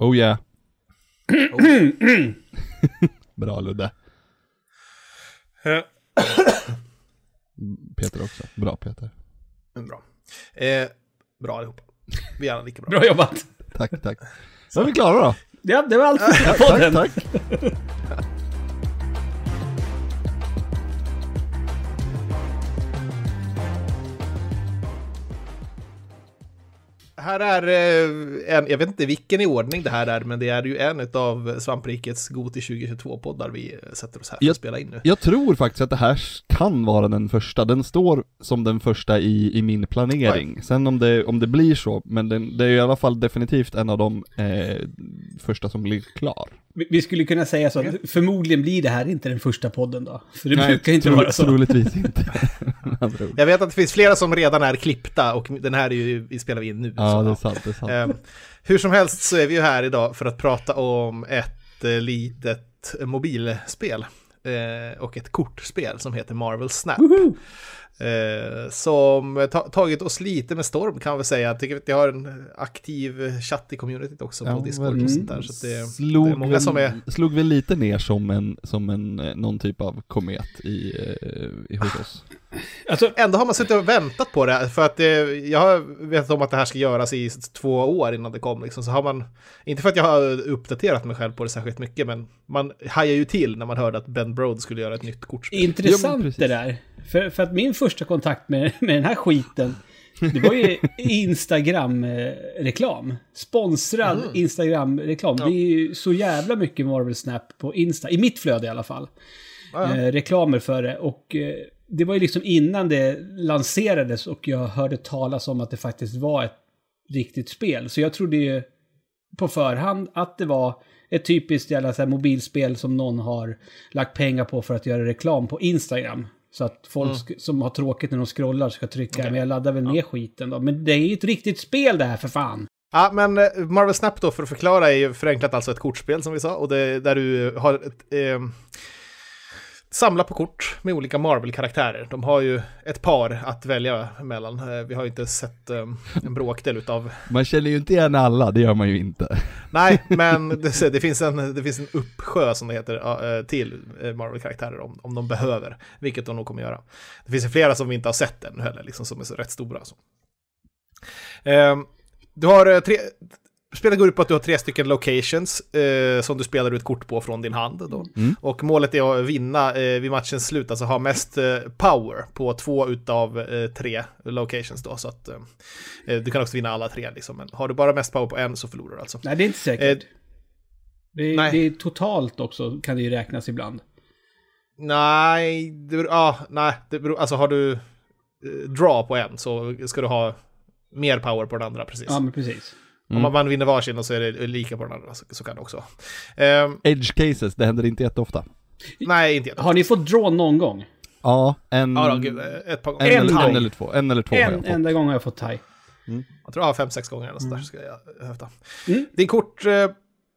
Oh yeah. Bra Ludde. Eh, Peter också. Bra Peter. Bra. Eh, bra allihopa. Vi är alla lika bra. Bra jobbat! Tack, tack. Så är vi klara då. Ja, det var allt för Tack, podden. tack. Här är eh, en, jag vet inte vilken i ordning det här är, men det är ju en av Svamprikets Goti 2022-poddar vi eh, sätter oss här för Jag- att spela in nu. Jag tror faktiskt att det här kan vara den första. Den står som den första i, i min planering. Sen om det, om det blir så, men den, det är i alla fall definitivt en av de eh, första som blir klar. Vi- skulle kunna säga så, att förmodligen blir det här inte den första podden då. För det Nej, brukar inte tro- vara så. Troligtvis inte. Jag vet att det finns flera som redan är klippta och den här är ju, vi spelar vi in nu. ja, så, det är sant, det är sant. Eh, hur som helst så är vi ju här idag för att prata om ett eh, litet mobilspel eh, och ett kortspel som heter Marvel Snap. Eh, som ta tagit oss lite med storm kan man väl säga. Jag tycker att jag har en aktiv chatt i communityt också på Ja, Discord verkligen. och sånt där. Så att det, det är slog, många väl, som är... slog väl lite ner som en, som en, eh, någon typ av komet i, eh, i hos oss. Alltså, Ändå har man suttit och väntat på det, för att eh, jag har vetat om att det här ska göras i två år innan det kom. Liksom. Så har man, inte för att jag har uppdaterat mig själv på det särskilt mycket, men man hajar ju till när man hörde att Ben Brode skulle göra ett nytt kortspel. Intressant precis. det där. För, för att min första kontakt med, med den här skiten, det var ju Instagram-reklam. Sponsrad Mm. Instagram-reklam. Det är ju så jävla mycket Marvel Snap på Insta, i mitt flöde i alla fall. Ja, ja. eh, reklamer för det. Och eh, det var ju liksom innan det lanserades och jag hörde talas om att det faktiskt var ett riktigt spel. Så jag trodde ju på förhand att det var ett typiskt jävla så mobilspel som någon har lagt pengar på för att göra reklam på Instagram. Så att folk sk- som har tråkigt när de scrollar ska trycka, men jag laddar väl ner skiten då. Men det är ju ett riktigt spel det här för fan. Ja, men eh, Marvel Snap då, för att förklara, är ju förenklat alltså ett kortspel som vi sa, och det, där du har ett... Eh, samla på kort med olika Marvel-karaktärer. De har ju ett par att välja mellan. Eh, Vi har ju inte sett eh, en bråkdel utav Man känner ju inte igen alla, det gör man ju inte. Nej, men det, det, finns en, det finns en uppsjö som det heter eh, till Marvel-karaktärer om, om de behöver, vilket de nog kommer göra. Det finns ju flera som vi inte har sett än heller, liksom, som är så rätt stora. Så. Ehm, du har tre... Spelet går ut på att du har tre stycken locations eh, som du spelar ut kort på från din hand. Då. Mm. Och målet är att vinna eh, vid matchens slut, alltså ha mest eh, power på två utav eh, tre locations. Då, så att eh, eh, du kan också vinna alla tre. Liksom. Men har du bara mest power på en så förlorar du alltså. Nej, det är inte säkert. Eh, det, är, nej. det är totalt också, kan det ju räknas ibland. Nej, det beror, ja, nej, det beror, alltså har du eh, draw på en så ska du ha mer power på den andra precis. Ja, men precis. Om man, vinner varsin och så är det lika på den andra så, så kan det också vara. Ehm, Edge cases, det händer inte jätteofta. nej, inte jätte. Har ni fått draw någon gång? Ja, en, Ja, då, gud, eh, ett par en, gånger. En eller, gång. en eller två. En eller två har jag En fått. enda gång har jag fått thai. Jag tror jag har fem, sex gånger eller sådär ska jag hävda. Mm. Din kort... Eh,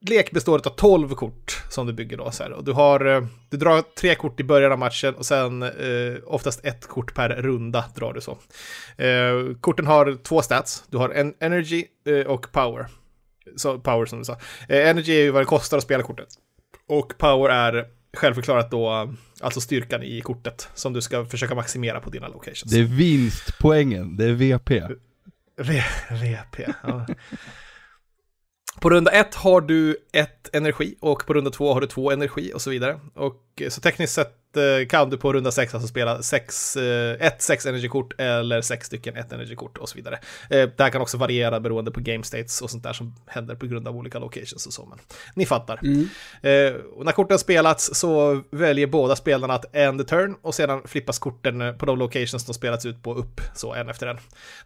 lek består av 12 kort som du bygger då. Så här. Och du, har, eh, du drar tre kort i början av matchen och sen eh, oftast ett kort per runda drar du så. Eh, korten har två stats. Du har en energy eh, och power. Så power som du sa. Eh, energy är ju vad det kostar att spela kortet. Och power är självförklarat då alltså styrkan i kortet som du ska försöka maximera på dina locations. Det är vinstpoängen, det är VP. V- VP. Ja. På runda ett har du ett energi och på runda två har du två energi och så vidare. Och eh, så tekniskt sett eh, kan du på runda sex alltså spela sex, eh, ett sex energikort eller sex stycken ett energikort och så vidare. Det här kan också variera beroende på game states och sånt där som händer på grund av olika locations och så. Men ni fattar. Mm. Och när korten spelats så väljer båda spelarna att end turn och sedan flippas korten på de locations de spelats ut på upp, så en efter en.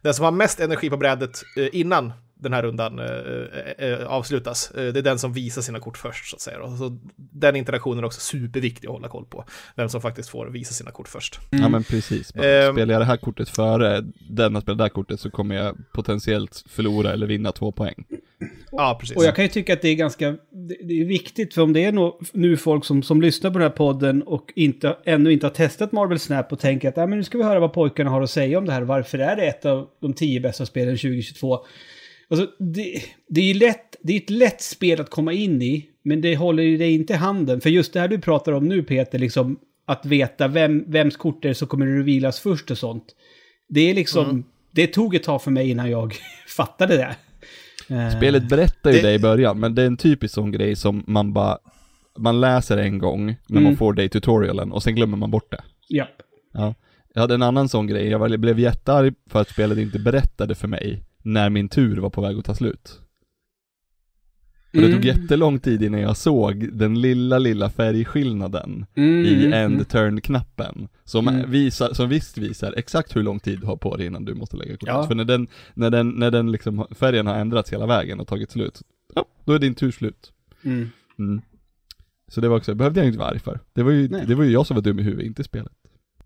Den som har mest energi på brädet innan den här rundan eh, eh, avslutas, eh, det är den som visar sina kort först så att säga. Och så den interaktionen är också superviktig att hålla koll på. Vem som faktiskt får visa sina kort först. Ja men precis. Bara, Ehm. Spelar jag det här kortet före den att spela det här kortet så kommer jag potentiellt förlora eller vinna två poäng. Ja, precis. Och jag kan ju tycka att det är ganska, det, är viktigt för om det är no, nu folk som, som lyssnar på den här podden och inte, ännu inte har testat Marvel Snap och tänker att ah, men nu ska vi höra vad pojkarna har att säga om det här. Varför är det ett av de tio bästa spelen 2022? Alltså, det, det är lätt, det är ett lätt spel att komma in i, men det håller ju dig inte i handen. För just det här du pratar om nu Peter, liksom att veta vem, vems kort det är som kommer det revealas först och sånt. Det är liksom, Mm. det tog ett tag för mig innan jag fattade det. Eh, Spelet berättar ju Det- det i början, men det är en typisk sån grej som man bara, man läser en gång när Mm. man får det i tutorialen och sen glömmer man bort det. Ja. Ja. Jag hade en annan sån grej, jag blev jättearg för att spelet inte berättade för mig när min tur var på väg att ta slut. Och det Mm. tog jättelång tid innan jag såg den lilla, lilla färgskillnaden Mm, i mm, end turn-knappen. Som, Mm. visar, som visst visar exakt hur lång tid du har på dig innan du måste lägga kortet. Ja. För när den, när den, när den liksom, färgen har ändrats hela vägen och tagit slut, ja, då är din tur slut. Mm. Mm. Så det var också, behövde jag inte vara arg för. Det var ju, Nej. det var ju jag som var dum i huvudet, inte spelet.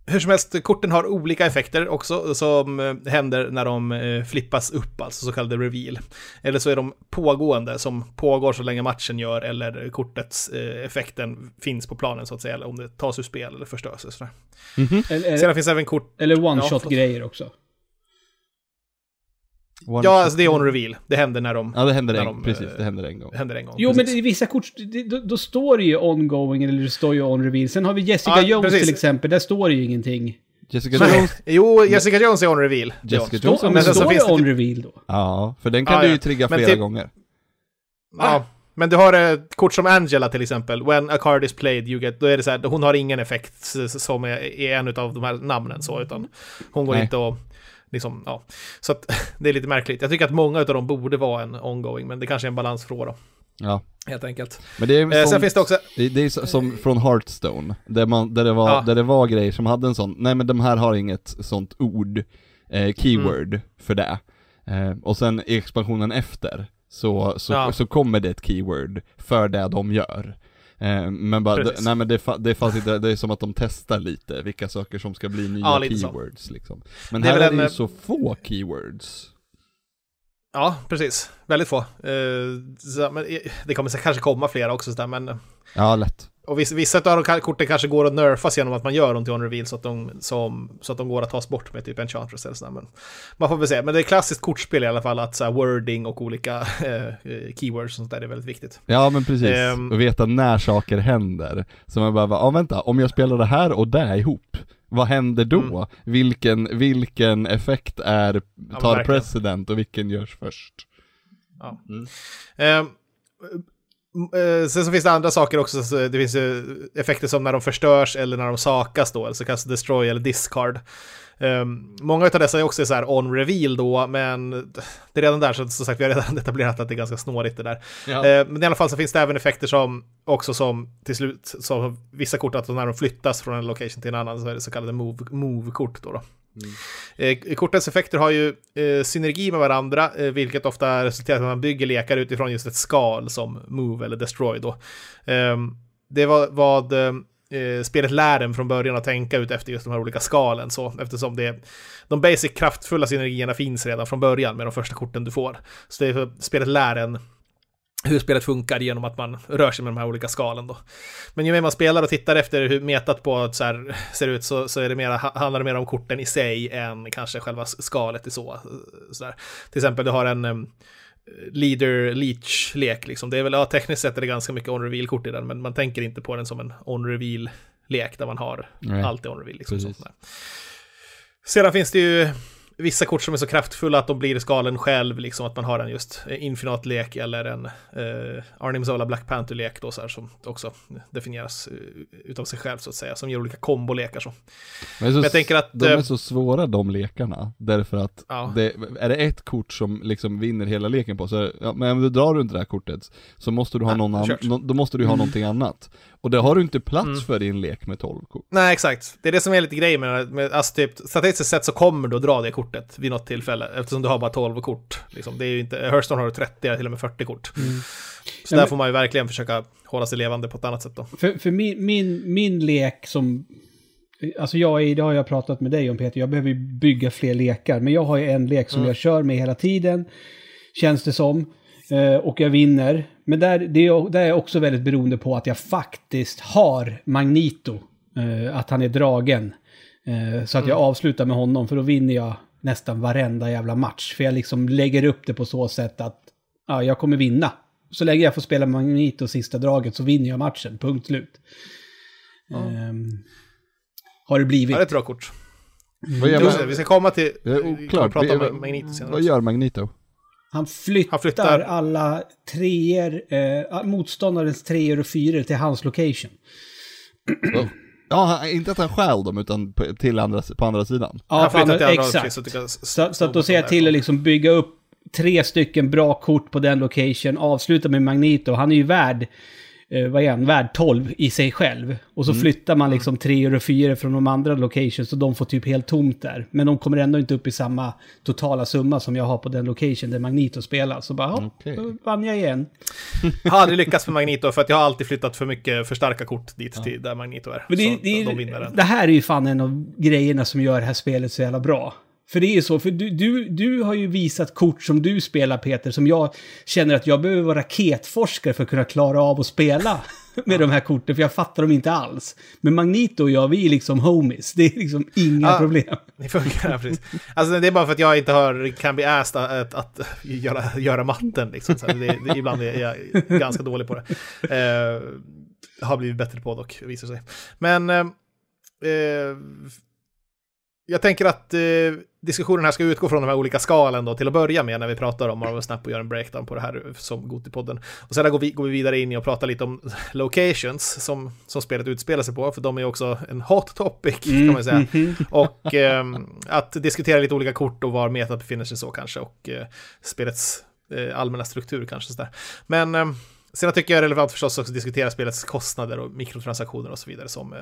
Hur som helst, korten har olika effekter också som eh, händer när de eh, flippas upp, alltså så kallade reveal. Eller så är de pågående, som pågår så länge matchen gör, eller kortets eh, effekten finns på planen så att säga, eller om det tas ur spel eller förstörs. Sådär. Eller, Sedan finns även kort... eller Ja, one-shot-grejer också. One Ja, alltså det är on reveal. Det händer när de... Ja, det händer när en, de, precis, eh, det händer en gång. händer en gång. Jo, men precis. det, i vissa kort, det, då, då står det ju ongoing eller det står ju on reveal. Sen har vi Jessica Ja, Jones precis. till exempel, där står det ju ingenting. Jessica Nej. Jones, Jo, Jessica Jones är on reveal. Det är Jessica. Jones Står, är men så står det on typ- reveal då? ja, för den kan Ja, du ju trigga Men flera typ- gånger. Ja, men du har ett kort som Angela till exempel. When a card is played, you get... Då är det så här, hon har ingen effekt som är, är en av de här namnen så, utan hon går Nej. inte och... Liksom, ja. Så att det är lite märkligt. Jag tycker att många av dem borde vara en ongoing, men det kanske är en balansfråga Ja. helt enkelt. Men det är Eh, sen sånt- finns det också... Det, är som från Hearthstone, där, man, där, det var, Ja. där det var grejer som hade en sån, nej men de här har inget sånt ord, eh, keyword Mm. för det. Eh, och sen i expansionen efter, så, så, Ja. så kommer det ett keyword för det de gör. Eh, men bara, Precis. nej men det, det fanns inte, det är som att de testar lite vilka saker som ska bli nya Ja, lite så. keywords liksom. Men Det är här väl är det ju eh, så få keywords. Ja, precis. Väldigt få. Eh, så, men, eh, det kommer kanske komma flera också, så där, men... Ja, lätt. Och vissa, vissa av de korten kanske går att nerfas genom att man gör dem till on reveal så att de, som, så att de går att tas bort med typ Enchantress eller sådär. Men man får väl se. Men det är klassiskt kortspel i alla fall att så här, wording och olika eh, keywords och sånt där är väldigt viktigt. Ja men precis, Ehm. och veta när saker händer. Så man bara, ja vänta, om jag spelar det här och det ihop, vad händer då? Mm. Vilken, vilken effekt är, tar verkligen. president och vilken görs först? Ja. Mm. Ehm, eh, sen så finns det andra saker också. Så det finns ju effekter som när de förstörs eller när de sakas då, alltså kallas destroy eller discard. Ehm, många av dessa är också så här on reveal då, men det är redan där, så som sagt, vi har redan etablerat att det är ganska snårigt det där. Ja. Eh, men i alla fall så finns det även effekter som också som till slut, som vissa kort, att när de flyttas från en location till en annan så är det så kallade move- move-kort då. då. Mm. Eh, kortens effekter har ju eh, synergi med varandra, eh, vilket ofta resulterar i att man bygger lekar utifrån just ett skal som move eller destroy då. Ehm, det var vad spelet lär en från början att tänka ut efter just de här olika skalen, så eftersom det de basic kraftfulla synergierna finns redan från början med de första korten du får. Så det är spelet lär en hur spelet funkar genom att man rör sig med de här olika skalen då. Men ju mer man spelar och tittar efter hur metat på att så här ser ut så, så är det mera, handlar det mer om korten i sig än kanske själva skalet i så. så där. Till exempel du har en um, leader leech-lek liksom. Det är väl, ja tekniskt sett är det ganska mycket on-reveal-kort i den, men man tänker inte på den som en on-reveal-lek där man har Nej. allt är on-reveal. Liksom, Precis. så. Nej. Sedan finns det ju vissa kort som är så kraftfulla att de blir skalen själv, liksom att man har en just eh, Infinite-lek eller en eh, Arnim Zola Black Panther-lek då så här som också definieras eh, utav sig själv så att säga, som ger olika kombolekar så. Men, så, Men jag tänker att, de är eh, så svåra de lekarna, därför att Ja. det, är det ett kort som liksom vinner hela leken på, så ja, men om du drar runt det här kortet, så måste du ha Nej, någon kört. nå- då måste du ha Mm. någonting annat. Och det har du inte plats Mm. för i en lek med 12 kort. Nej, exakt. Det är det som är lite grejen med, med alltså typ, statistiskt sett så kommer du att dra det kortet vid något tillfälle, eftersom du har bara 12 kort. Liksom. Det är ju inte, Hearthstone har du 30, eller till och med 40 kort. Så Ja, där men- får man ju verkligen försöka hålla sig levande på ett annat sätt då. För, för min, min, min lek som... Alltså jag är, det har jag pratat med dig om Peter, jag behöver bygga fler lekar. Men jag har ju en lek som Mm. jag kör med hela tiden, känns det som. Eh, och jag vinner. Men där, det är, där är jag också väldigt beroende på att jag faktiskt har Magnito. Eh, att han är dragen. Eh, så att jag avslutar med honom, för då vinner jag nästan varenda jävla match. För jag liksom lägger upp det på så sätt att ja, jag kommer vinna. Så länge jag får spela Magneto sista draget så vinner jag matchen, punkt slut. Ehm, har det blivit. Ja, det är ett bra kort. Vad gör, det, vi ska komma till... Det är oklart. prata Vi- om Magneto senare. vad gör Magneto? Han flyttar, Han flyttar- alla treor, eh, motståndarens treor och fyror till hans location. Ja, inte att han stjäl dem utan till andra, på andra sidan. Ja, Han flyttar till andra exakt. Så, så att då ser jag till att liksom bygga upp tre stycken bra kort på den location, avsluta med Magneto. Han är ju värd, eh, vad är han, värd 12 i sig själv. Och så flyttar man liksom tre och fyra från de andra locations så de får typ helt tomt där. Men de kommer ändå inte upp i samma totala summa som jag har på den location där Magneto spelar. Så bara, ja, Okej. då vann jag igen. Jag har aldrig lyckats med Magneto för att jag har alltid flyttat för mycket för starka kort dit till där Magneto är. Men det, så det, de vinner den. det här är ju fan en av grejerna som gör det här spelet så jävla bra. För det är ju så, för du, du, du har ju visat kort som du spelar Peter, som jag känner att jag behöver vara raketforskare för att kunna klara av att spela med de här korten, för jag fattar dem inte alls. Men Magneto och jag, vi är liksom homies. Det är liksom inga Ja. problem. Det funkar, precis. Alltså det är bara för att jag inte har, kan bli asked att, att, att göra, göra matten liksom. Så det, det, ibland är jag ganska dålig på det. Eh, har blivit bättre på dock, visar sig. Men eh, jag tänker att eh, diskussionen här ska utgå från de här olika skalen då till att börja med när vi pratar om Marvel Snap och gör en breakdown på det här som Gotipodden. Och sen går vi, går vi vidare in i och pratar lite om locations som, som spelet utspelar sig på, för de är också en hot topic kan man säga. Mhm. Och ehm, att diskutera lite olika kort och var metat befinner sig så kanske och eh, spelets eh, allmänna struktur kanske sådär. Men eh, sen tycker jag det är relevant förstås också att diskutera spelets kostnader och mikrotransaktioner och så vidare som eh,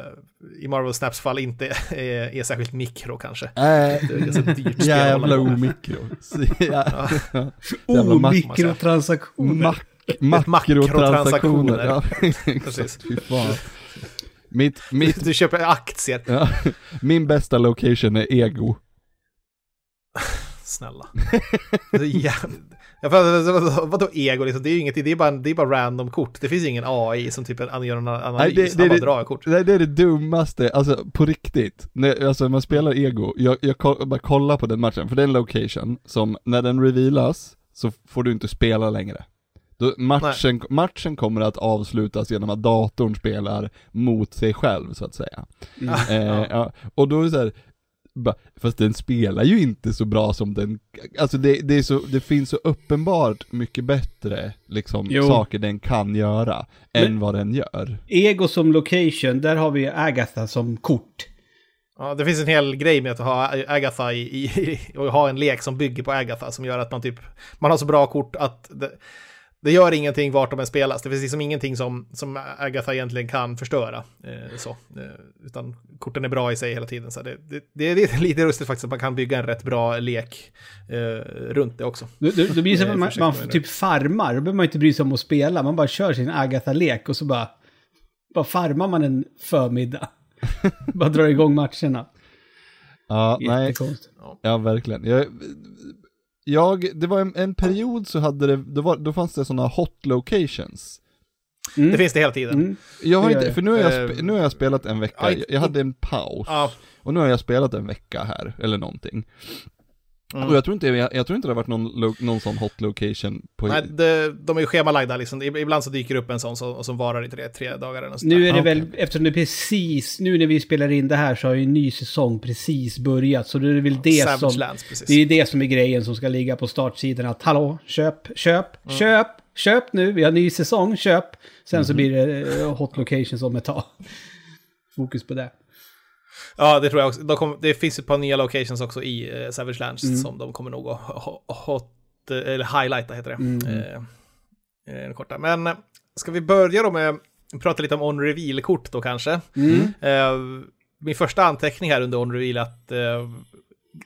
i Marvel Snaps fall inte är, är särskilt mikro kanske. Äh, Det är ganska dyrt spel att jävla omikro. Ja. Jävla Oh, mak- mikrotransaktioner. mak- makrotransaktioner. Ja, Precis. Mitt, mitt, Du köper aktier. ja, min bästa location är ego. Snälla. Jag fattar, vadå- ego liksom? Det är ju inget, det är bara, det är bara random kort. Det finns ingen AI som typ gör en analys. Nej, det- det- Han bara drar kort. Det, det är det dummaste, alltså på riktigt. När, alltså man spelar ego, jag, jag bara kollar på den matchen, för det är en location som, när den revealas, så får du inte spela längre. Då, matchen, matchen kommer att avslutas genom att datorn spelar mot sig själv, så att säga. Mm. Eh, ja. Och då är det så här, fast den spelar ju inte så bra som den, alltså det, det, är så, det finns så uppenbart mycket bättre liksom Jo. saker den kan göra, Men- än vad den gör. Ego som location, där har vi Agatha som kort. Ja, det finns en hel grej med att ha Agatha i, i, och ha en lek som bygger på Agatha som gör att man typ, man har så bra kort att det, det gör ingenting vart de än spelas. Det finns liksom ingenting som, som Agatha egentligen kan förstöra. Eh, så, eh, utan korten är bra i sig hela tiden. Så det, det, det är lite, lustigt faktiskt att man kan bygga en rätt bra lek eh, runt det också. Då blir det så Eh, att man, man typ farmar, då behöver man inte bry sig om att spela, man bara kör sin Agatha-lek och så bara, bara farmar man en förmiddag. bara drar igång matcherna. Ja, nej, ja verkligen. Jag, jag, det var en, en period så hade det, det var, då fanns det sådana hot locations. Mm. Det finns det hela tiden. Mm. Jag har inte, för nu har jag, spe, nu har jag spelat en vecka, jag hade en paus. Och nu har jag spelat en vecka här, eller någonting. Mm. Och jag tror inte, jag, jag tror inte det har varit någon, lo, någon sån hot location på... nej, det, de är ju schemalagda liksom. Ibland så dyker det upp en sån som, som varar i tre, tre dagar eller något Nu är det Ah, väl, okej. eftersom det precis, nu när vi spelar in det här så har ju en ny säsong precis börjat. Så det är väl det Savage som, Lands, precis. det är det som är grejen som ska ligga på startsidan. Att hallå, köp, köp, Mm. köp, köp nu, vi har ny säsong, köp. Sen Mhm. så blir det eh, hot locations om ett tag. Fokus på det. Ja, det tror jag också. De kom, det finns ett par nya locations också i eh, Savage Lands Mm. som de kommer nog att ho- hot, eller highlighta heter det. Mm. Eh, eh, korta. Men eh, ska vi börja då med att prata lite om on reveal-kort då kanske. Mm. Eh, min första anteckning här under on reveal är att eh,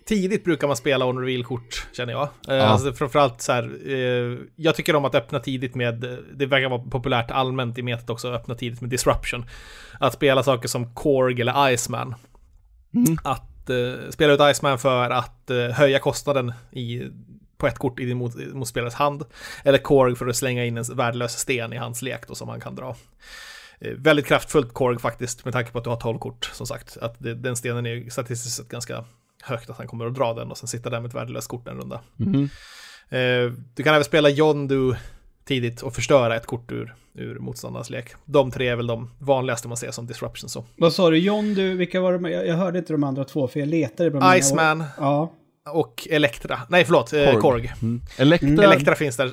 tidigt brukar man spela on reveal-kort, känner jag. Eh, Ja. alltså, framförallt så här, eh, jag tycker om att öppna tidigt med, det verkar vara populärt allmänt i metet också, att öppna tidigt med disruption. Att spela saker som Korg eller Iceman. Mm. Att eh, spela ut Iceman för att eh, höja kostnaden i, på ett kort i din mot, motspelares hand. Eller Korg för att slänga in en värdelös sten i hans lek då som man kan dra. Eh, väldigt kraftfullt Korg faktiskt, med tanke på att du har 12 kort, som sagt. Att det, den stenen är ju statistiskt sett ganska högt att han kommer att dra den och sen sitta där med ett värdelöst kort en runda. Eh, du kan även spela Yondu tidigt och förstöra ett kort ur, ur motståndarnas lek. De tre är väl de vanligaste man ser som disruption så. Vad sa du? John, du, vilka var de? Jag, jag hörde inte de andra två för jag letade bland mina- Iceman Ja. och Elektra. Nej, förlåt, eh, Korg. Korg. Mm. Elektra, Elektra finns där.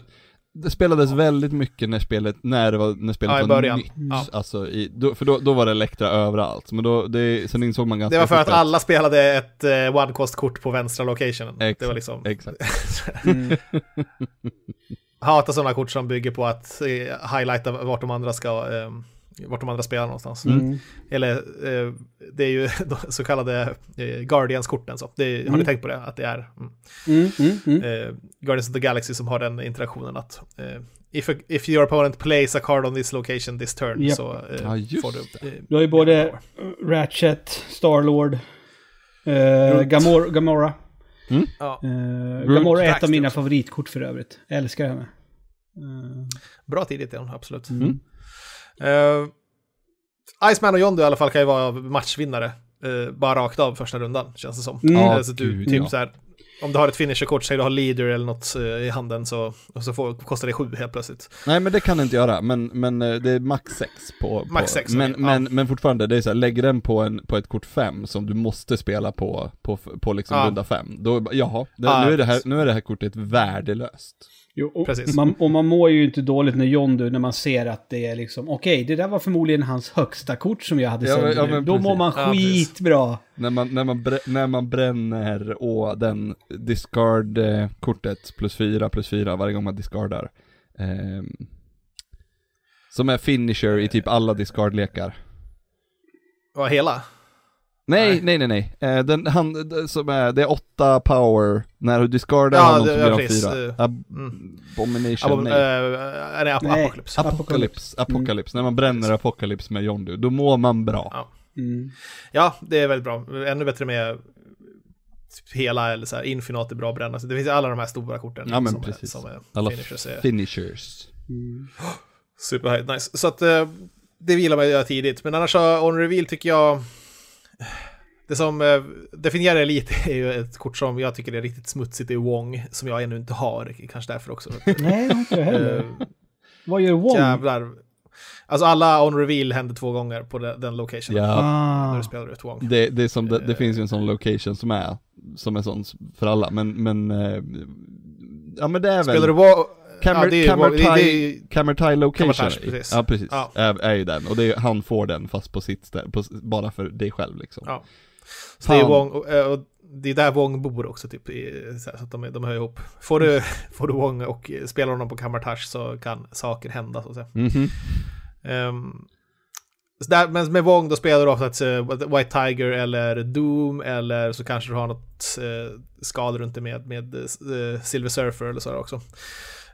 Det spelades väldigt mycket när spelet, när det var, när spelet Ja, i var början. nytt. Ja. Alltså, i, då, för då, då var det Elektra överallt. Men då, det, sen insåg man ganska Det var för att alla spelade ett eh, one-cost-kort på vänstra locationen. Det var Exakt, liksom... Exakt. Mm. Hatar sådana kort som bygger på att eh, highlighta vart de andra ska... Eh, vart de andra spelar någonstans. Mm. Eller eh, det är ju de så kallade eh, Guardians-korten. Så. Det, Har ni Mm. tänkt på det? Att det är mm, Mm, mm, mm. eh, Guardians of the Galaxy som har den interaktionen att eh, if, a, if your opponent plays a card on this location this turn Japp. så eh, Ja, får du... Eh, Du har ju både Ratchet, Starlord, eh, Gamora. ja, Eh, Groot Gamora är ett av mina favoritkort för övrigt. Jag älskar henne. Eh, bra tidigt är hon, absolut. mm. Eh, Iceman och Yondu i alla fall kan ju vara matchvinnare. eh, bara rakt av första rundan, känns det som. Mm. Eh, Ja, så du, gud, typ ja. så här, om du har ett finisherkort, säg du har leader eller något eh, i handen, så, och så får, kostar det sju helt plötsligt. Nej men det kan det inte göra, men, men eh, det är max 6 på, på Max sex, men, okej, men, men fortfarande, det är så här, lägg den på, en, på ett kort 5 som du måste spela på, på, på liksom Ja. runda 5. Då, jaha, det, Ja, nu, är det här, nu är det här kortet värdelöst. Jo, och, Precis. Man, och man mår ju inte dåligt när John du, när man ser att det är liksom, okej, det där var förmodligen hans högsta kort som jag hade Ja, sönder ja, men Då mår man Ja, skitbra. När man, när man, när man bränner och den discard-kortet plus 4 plus 4 varje gång man discardar. ehm, som är finisher i typ alla discard-lekar. Ja, hela. Nej, nej, nej, nej. Eh, den, han, som är, det är 8 power, när du discardar Ja, honom det- så blir han 4. eh, Ab- Abomination, Abom, nej. eh, nej, ap Nej. Apocalypse. Apocalypse, Apocalypse. När man bränner Apocalypse med Yondu, då mår man bra. Ja. Mm. Ja, det är väldigt bra. Ännu bättre med typ hela eller så här, Infinite är bra att bränna. Så det finns ju alla de här stora korten Ja, men som, precis. Är, som är Alla finishers. Är finishers. Mm. super nice. Så att eh, det vill man göra tidigt. Men annars så, on reveal tycker jag... Det som eh, definierar Elite är ju ett kort som jag tycker är riktigt smutsigt, det är Wong, som jag ännu inte har, kanske därför också. Nej, det inte jag heller. Eh, Vad gör Wong? Jävlar. Alltså alla on reveal händer två gånger på den, den location. Ja, När Ah. du spelar ut Wong. det, det, är som, det, det Eh. finns ju en sån location som är, som är sån för alla, men, men, ja men det är väl... Spelar du Wong... Camera, ja, tie, ju- camera tie location. Camera tie, precis. Ja, precis. Ja. Är, är ju den. Och det är, han får den fast på sitt ställe, på, bara för dig själv liksom. Ja. Så det är Fan. Wong, och, eh, och det är där Wong bor också, typ, i, så, här, så att de, de hör ihop. Får du, får du Wong och spelar honom på Kammartash så kan saker hända, så att säga. Mhm. Ehm, så där, men med Wong då spelar du ofta ett eh, White Tiger eller Doom, eller så kanske du har något uh, skal runt det med, med eh, Silver Surfer eller så där också.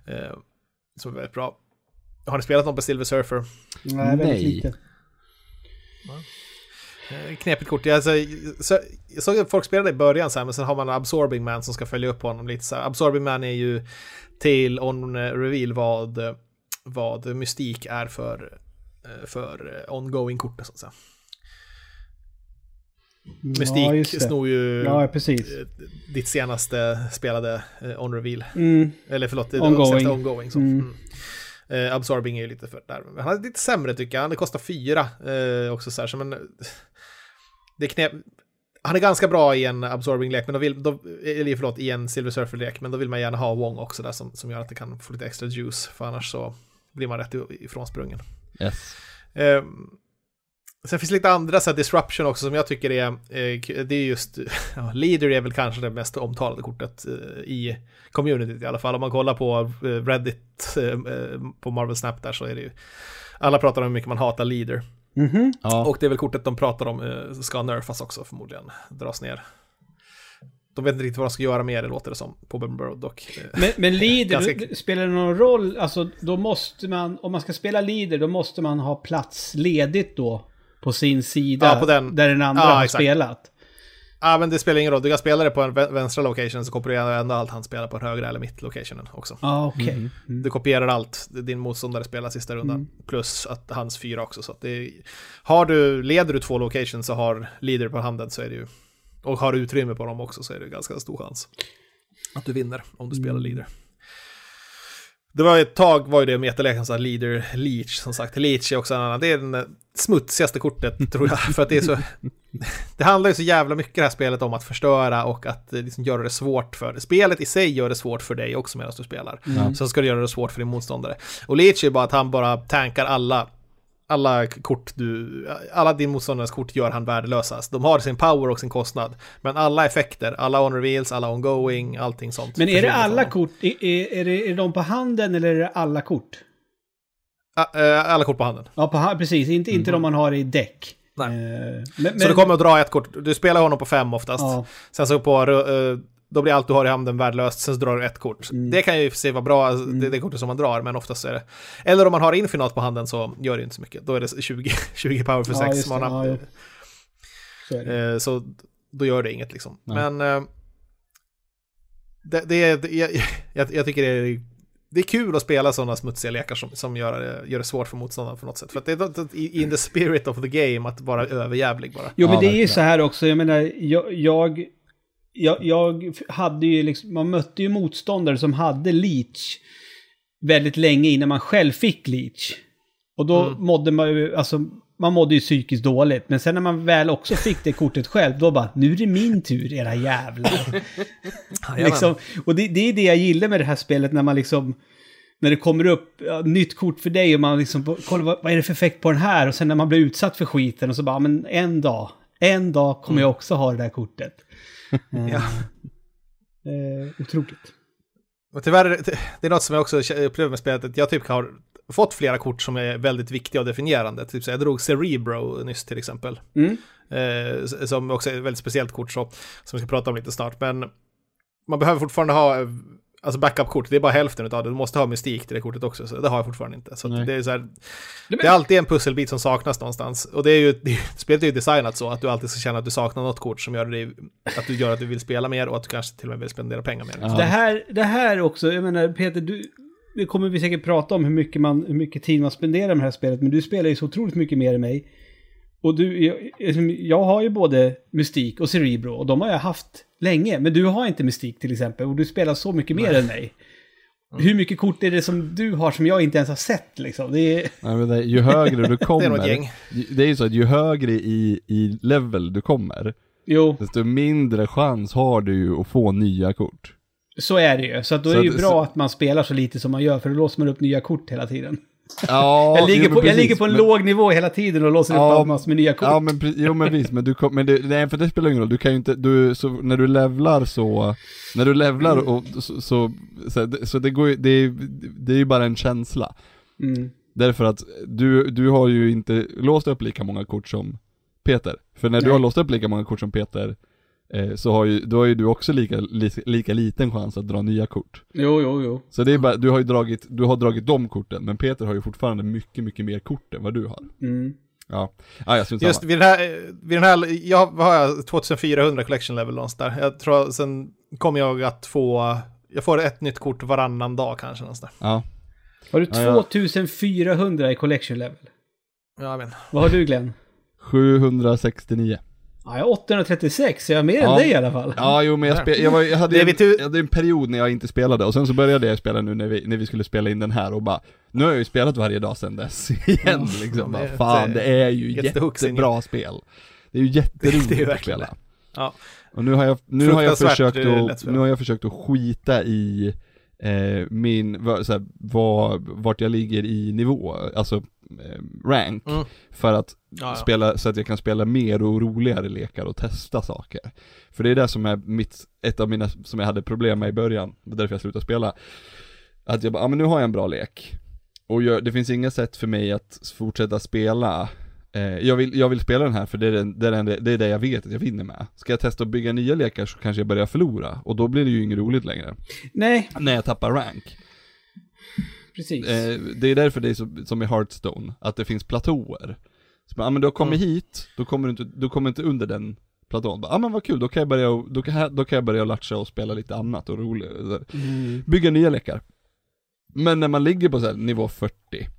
Uh, som är väldigt bra. Har ni spelat något på Silver Surfer? Nej, väldigt Nej. lite. Eh, Knepigt kort. Alltså, så, jag såg att folk spelade i början så här, men sen har man Absorbing Man som ska följa upp honom lite så här. Absorbing Man är ju till on reveal vad, vad mystik är för, eh, för eh, ongoing kortet så att säga. Mystik Ja, snor ju Ja, precis. eh, ditt senaste spelade eh, on reveal. Mm. Eller förlåt, det Ongoing. senaste ongoing. Så. Mm. Mm. Eh, Absorbing är ju lite för där. Men han är lite sämre tycker jag. Det kostar fyra eh, också så här. Så men, det knep... Han är ganska bra i en Absorbing-lek, men då vill, då, eller förlåt, i en Silver Surfer-lek, men då vill man gärna ha Wong också där som, som gör att det kan få lite extra juice, för annars så blir man rätt ifrån sprungen. Yes. Eh, sen finns det lite andra så här, disruption också som jag tycker är, eh, det är just, ja, leader är väl kanske det mest omtalade kortet eh, i communityt i alla fall. Om man kollar på eh, Reddit, eh, eh, på Marvel Snap där så är det ju, alla pratar om hur mycket man hatar leader. Mhm. Ja. Och det är väl kortet de pratar om eh, ska nerfas också förmodligen, dras ner. De vet inte riktigt vad de ska göra med det låter det som, på Bumberroad dock. Men, men leader, Ganska- spelar det någon roll? Alltså, då måste man, om man ska spela leader, då måste man ha plats ledigt då på sin sida. Ja, på den. Där den andra Ja, har exakt. spelat. Ja, men det spelar ingen roll. Du kan spela det på en vä- vänstra location så kopierar du ändå allt han spelar på en högra eller mitt locationen också. Ja, okej. Mhm. Mm. Du kopierar allt din motståndare spelar sista rundan. Mm. Plus att hans fyra också. Så att det är, har du, leder du två locations så har leader på handen så är det ju och har utrymme på dem också så är det ganska stor chans att du vinner om du spelar leader. Det var ett tag var ju det metaleken så leader leech som sagt. Leech är också en annan, det är den smutsigaste kortet tror jag. För att det är så, det handlar ju så jävla mycket det här spelet om att förstöra och att liksom göra det svårt för, spelet i sig gör det svårt för dig också medan du spelar. Mm. Så ska du göra det svårt för din motståndare. Och Leech är bara att han bara tankar alla alla kort du, alla din motståndares kort gör han värdelösa. De har sin power och sin kostnad. Men alla effekter, alla on reveals, alla ongoing, allting sånt. Men är det alla kort, är, är, det, är de på handen eller är det alla kort? Ah, eh, Alla kort på handen. Ja, på, precis. Inte, inte de man har i däck. Nej. Eh, men, Så du kommer att dra ett kort, du spelar honom på fem oftast. Ja, Sen så på, eh, då blir allt du har i handen värdelöst, sen så drar du ett kort. Mm. Det kan ju sig vara bra, alltså, det är det kortet som man drar, men oftast är det... Eller om man har infinat på handen så gör det inte så mycket. Då är det 20, 20 power för Ja, 6 just det. mana. Ja, så det. Eh, Så då gör det inget liksom. Nej. Men eh, det, det är, jag, jag, jag tycker det är, det är kul att spela sådana smutsiga lekar som, som gör, det, gör det svårt för motståndaren på något sätt. För att det är i- in the spirit of the game att vara överjävlig bara. Jo, men Ja, det är ju så här också. Jag menar, jag, jag, jag, jag hade ju liksom, man mötte ju motståndare som hade leech väldigt länge innan man själv fick leech. Och då Mm. mådde man ju, alltså, man mådde ju psykiskt dåligt. Men sen när man väl också fick det kortet själv, då bara, nu är det min tur, era jävlar. liksom, och det, det är det jag gillar med det här spelet när man liksom... När det kommer upp ja, nytt kort för dig och man liksom, kolla vad, vad är det för effekt på den här? Och sen när man blir utsatt för skiten och så bara, men en dag, en dag kommer jag också ha det där kortet. Eh, Ja. eh, otroligt. Och tyvärr, det- är något som jag också upplever med spelet, att jag typ har fått flera kort som är väldigt viktiga och definierande. Typ så jag drog Cerebro nyss till exempel. Mm. Eh, som också är ett väldigt speciellt kort så, som vi ska prata om lite snart. Men man behöver fortfarande ha eh, alltså backup-kort, det är bara hälften av det. Du måste ha mystik till det kortet också, så det har jag fortfarande inte. Så Nej. det är så här, det är alltid en pusselbit som saknas någonstans. Och det är ju, det, spelet är ju designat så att du alltid ska känna att du saknar något kort som gör, dig, att du gör att du vill spela mer och att du kanske till och med vill spendera pengar mer. Ja. Det, här, det här också, jag menar Peter, du, det kommer vi säkert prata om hur mycket, man, hur mycket tid man spenderar med det här spelet, men du spelar ju så otroligt mycket mer än mig. Och du, jag, jag har ju både Mystik och Cerebro och de har jag haft länge, men du har inte Mystik till exempel och du spelar så mycket mer än mig. Hur mycket kort är det som du har som jag inte ens har sett liksom? Det är... Nej, men det, ju högre du kommer, Det är det är ju så att ju högre i, i level du kommer, Jo, desto mindre chans har du att få nya kort. så är det ju. Så att då är Så det ju att- bra så- att man spelar så lite som man gör, för då låser man upp nya kort hela tiden. Ja, jag, ligger på, jag ligger på en men- låg nivå hela tiden och låser Ja, upp massor med nya kort. Ja men jo men visst, men du kom, men det, nej för det spelar ingen roll, du kan ju inte, du, så, när du levlar så, när du levlar och så, så, så, det- så det går det, är- det är ju bara en känsla. Mm. Därför att du, du har ju inte låst upp lika många kort som Peter. För när du Nej. har låst upp lika många kort som Peter, så har ju, då har ju du också lika, li, lika liten chans att dra nya kort. Jo, jo, jo. Så det är bara, du har ju dragit, du har dragit de korten, men Peter har ju fortfarande mycket, mycket mer kort än vad du har. Mm. Ja, ja jag syns Just vid den här, vid den här jag vad har jag 2400 collection level någonstans där. Jag tror, sen kommer jag att få, jag får ett nytt kort varannan dag kanske någonstans där. Ja. Har du Ja, ja. 2400 i collection level? Ja, vet. Vad har du Glenn? 769. Ja, jag har 836, så jag har mer än Ja. dig i alla fall. Ja, jo men jag, spe, jag, var, jag, hade Det är en, jag hade en period när jag inte spelade och sen så började jag spela nu när vi, när vi skulle spela in den här och bara Nu har jag ju spelat varje dag sedan dess igen liksom, Ja, bara, det- fan det är ju jättebra spel Det är ju jätteroligt är att spela Ja. Och nu har jag, nu har jag försökt eh, att, nu har jag försökt att skita i eh, min, va- så här, var, vart jag ligger i nivå, alltså eh, rank, Mm. för att Ja, ja. spela, så att jag kan spela mer och roligare lekar och testa saker. För det är det som är mitt, ett av mina, som jag hade problem med i början, det var därför jag slutade spela. Att jag bara, ja men nu har jag en bra lek. Och jag, det finns inga sätt för mig att fortsätta spela eh, jag, vill, jag vill spela den här för det är, den, det, är den, det är det jag vet att jag vinner med. Ska jag testa att bygga nya lekar så kanske jag börjar förlora, och då blir det ju inget roligt längre. Nej, När jag tappar rank. precis. Eh, det är därför det är så, som i Hearthstone, att det finns platåer. Så, ja men du har kommit Mm. hit, då kommer du inte, du kommer inte under den platån. Ja men vad kul, då kan jag börja, då kan, då kan jag börja latcha och spela lite annat och roligt. Mm. Bygga nya lekar. Men när man ligger på så nivå 40,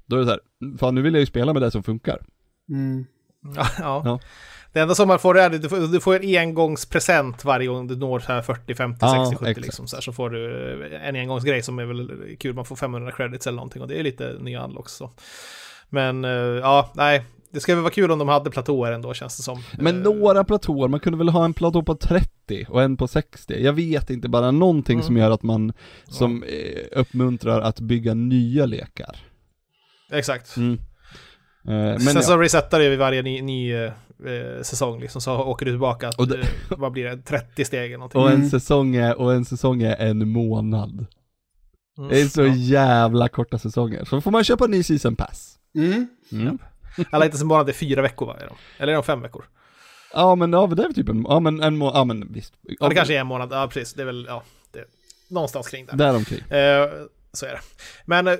då är det så här, fan nu vill jag ju spela med det som funkar. Mm. Ja, ja. Ja. Det enda som man får är att du får, du får en engångspresent varje gång du når så här 40, 50, Ja, 60, 70 exakt. liksom. Så, här, så får du en engångsgrej som är väl kul. Man får 500 credits eller någonting och det är lite nya unlocks. Så. Men eh, ja, nej. Det skulle väl vara kul om de hade platåer ändå känns det som. Men Eh, några platåer, man kunde väl ha en platå på 30 och en på 60. Jag vet inte, bara någonting Mm. som gör att man, som eh, uppmuntrar att bygga nya lekar. Exakt. Mm. Eh, men Sen ja. så resetar det vid varje ny, ny eh, säsong liksom, så åker du tillbaka, att, Och det- eh, vad blir det, 30 steg eller någonting. och, en Mm. säsong är, och en säsong är en månad. Mm. Det är så Ja. jävla korta säsonger. Så får man köpa en ny season pass. Mm. Mm. Alla inte som bara det är fyra veckor va? Är de? Eller är de fem veckor? Ja men ja, det är väl typ en, ja men en må, ja men visst. Ja, det kanske är en månad. Ja, precis. Det är väl, ja, det, någonstans kring där. Däromkring. Eh, så är det. Men eh,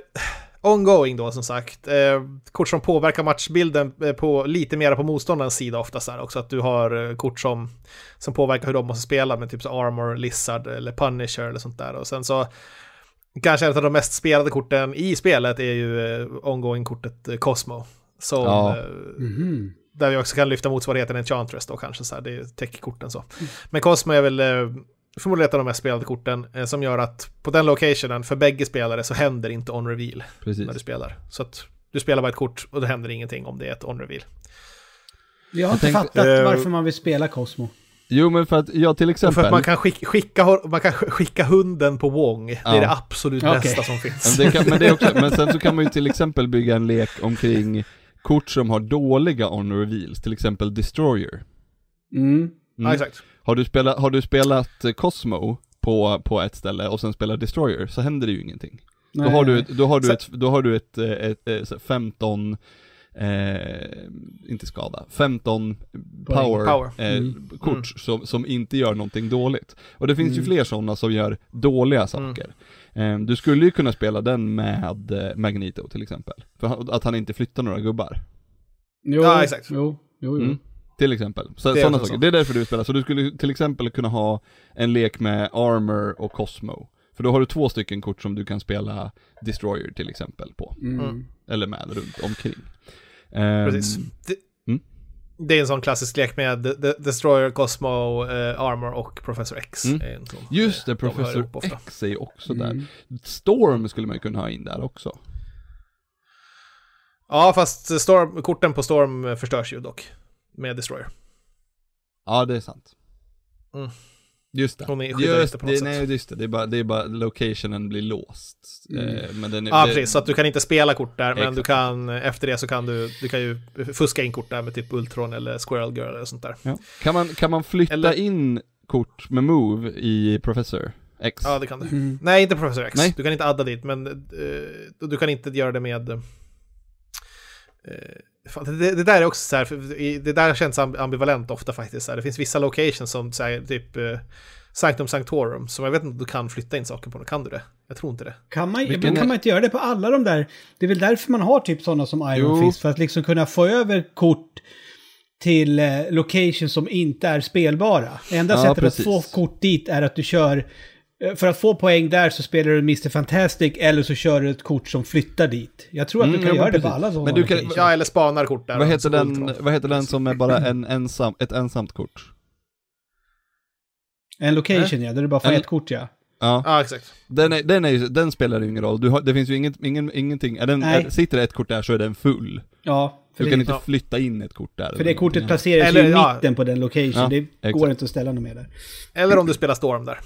ongoing då som sagt. Eh, kort som påverkar matchbilden eh, på lite mer på motståndarens sida oftast är också att du har eh, kort som, som påverkar hur de måste spela med typ så Armor, Lizard eller Punisher eller sånt där. Och sen så kanske ett av de mest spelade korten i spelet är ju eh, ongoing-kortet eh, Cosmo. Som, Ja. eh, Mhm. där vi också kan lyfta motsvarigheten Enchantress då kanske, så här, det är tech-korten så. Men Cosmo är väl eh, förmodligen ett av de mest spelade korten eh, som gör att på den locationen för bägge spelare så händer inte on reveal Precis. när du spelar. Så att du spelar bara ett kort och det händer ingenting om det är ett on reveal. Jag har inte tänkte- fattat Eh, varför man vill spela Cosmo. Jo men för att, ja till Och exempel. för att man kan skicka, skicka, man kan sk- skicka hunden på Wong. Det är det absolut Okej. bästa som finns. Men, det kan, men, det också, men sen så kan man ju till exempel bygga en lek omkring kort som har dåliga honor reveals, till exempel Destroyer. Mm. Ja, exakt. Har du spelat, har du spelat Cosmo på, på ett ställe och sen spelar Destroyer så händer det ju ingenting. Då har du då har du Så- ett, då har du ett, eh, ett, ett, ett 15, eh, inte skada, 15 power, Power. Eh, Mm. kort Mm. som, som inte gör någonting dåligt. Och det finns ju Mm. fler sådana som gör dåliga saker. Eh, du skulle ju kunna spela den med eh, Magneto till exempel. För att han inte flyttar några gubbar. Jo, Ja, exakt. Jo, jo, jo. Till exempel. Så, Det är sådana saker. så. Det är därför du spelar. Så du skulle till exempel kunna ha en lek med Armor och Cosmo. För då har du två stycken kort som du kan spela Destroyer till exempel på. Mm. Mm. Eller med runt omkring. Precis. Det, Mm. det är en sån klassisk lek med De- De- Destroyer, Cosmo, eh, Armor och Professor X. Mm. är en sån, Just det, de Professor ofta. X är ju också där. Mm. Storm skulle man ju kunna ha in där också. Ja, fast Storm, korten på Storm förstörs ju dock. Med Destroyer. Ja, det är sant. Mm. Just det. Hon är Just på något det, sätt. nej just det, det är bara, det är bara locationen blir låst. Mm. Eh, men den är, Ja, det, precis. Så att du kan inte spela kort där, men Exakt. du kan, efter det så kan du, du kan ju fuska in kort där med typ Ultron eller Squirrel Girl eller sånt där. Ja. Kan, man, kan man flytta Eller- in kort med Move i Professor X? Ja, det kan du. Mm. Nej, inte Professor X. Nej. Du kan inte adda dit, men eh, du kan inte göra det med... Fan, det, det där är också så här, det där känns amb- ambivalent ofta faktiskt. Det finns vissa locations som så här, typ eh, Sanctum Sanctorum, som jag vet inte om du kan flytta in saker på. Kan du det? Jag tror inte det. Kan man, Vilken men kan man inte göra det på alla de där? Det är väl därför man har typ sådana som Iron Jo. Fist, för att liksom kunna få över kort till eh, locations som inte är spelbara. Enda Ja, sättet precis. att få kort dit är att du kör... eh, För att få poäng där så spelar du Mr. Fantastic eller så kör du ett kort som flyttar dit. Jag tror att Mm, du kan göra det på alla sådana Men du kan-. Ja, eller spanar kort där. vad, heter den, vad heter den som är bara en ensam, ett ensamt kort? En location ja, där du bara får En- ett kort ja. Ja, Ja, exakt. den, är, den, är, ju- den spelar ju ingen roll. Du har, det finns ju inget, ingen, ingenting, är den, är, sitter det ett kort där så är den full. Ja, för, Du det, kan inte ja. flytta in ett kort där. för det kortet placeras Eller, ju i ja. mitten på den location. Ja, det går exakt. inte att ställa något mer där. Eller om du spelar Storm där.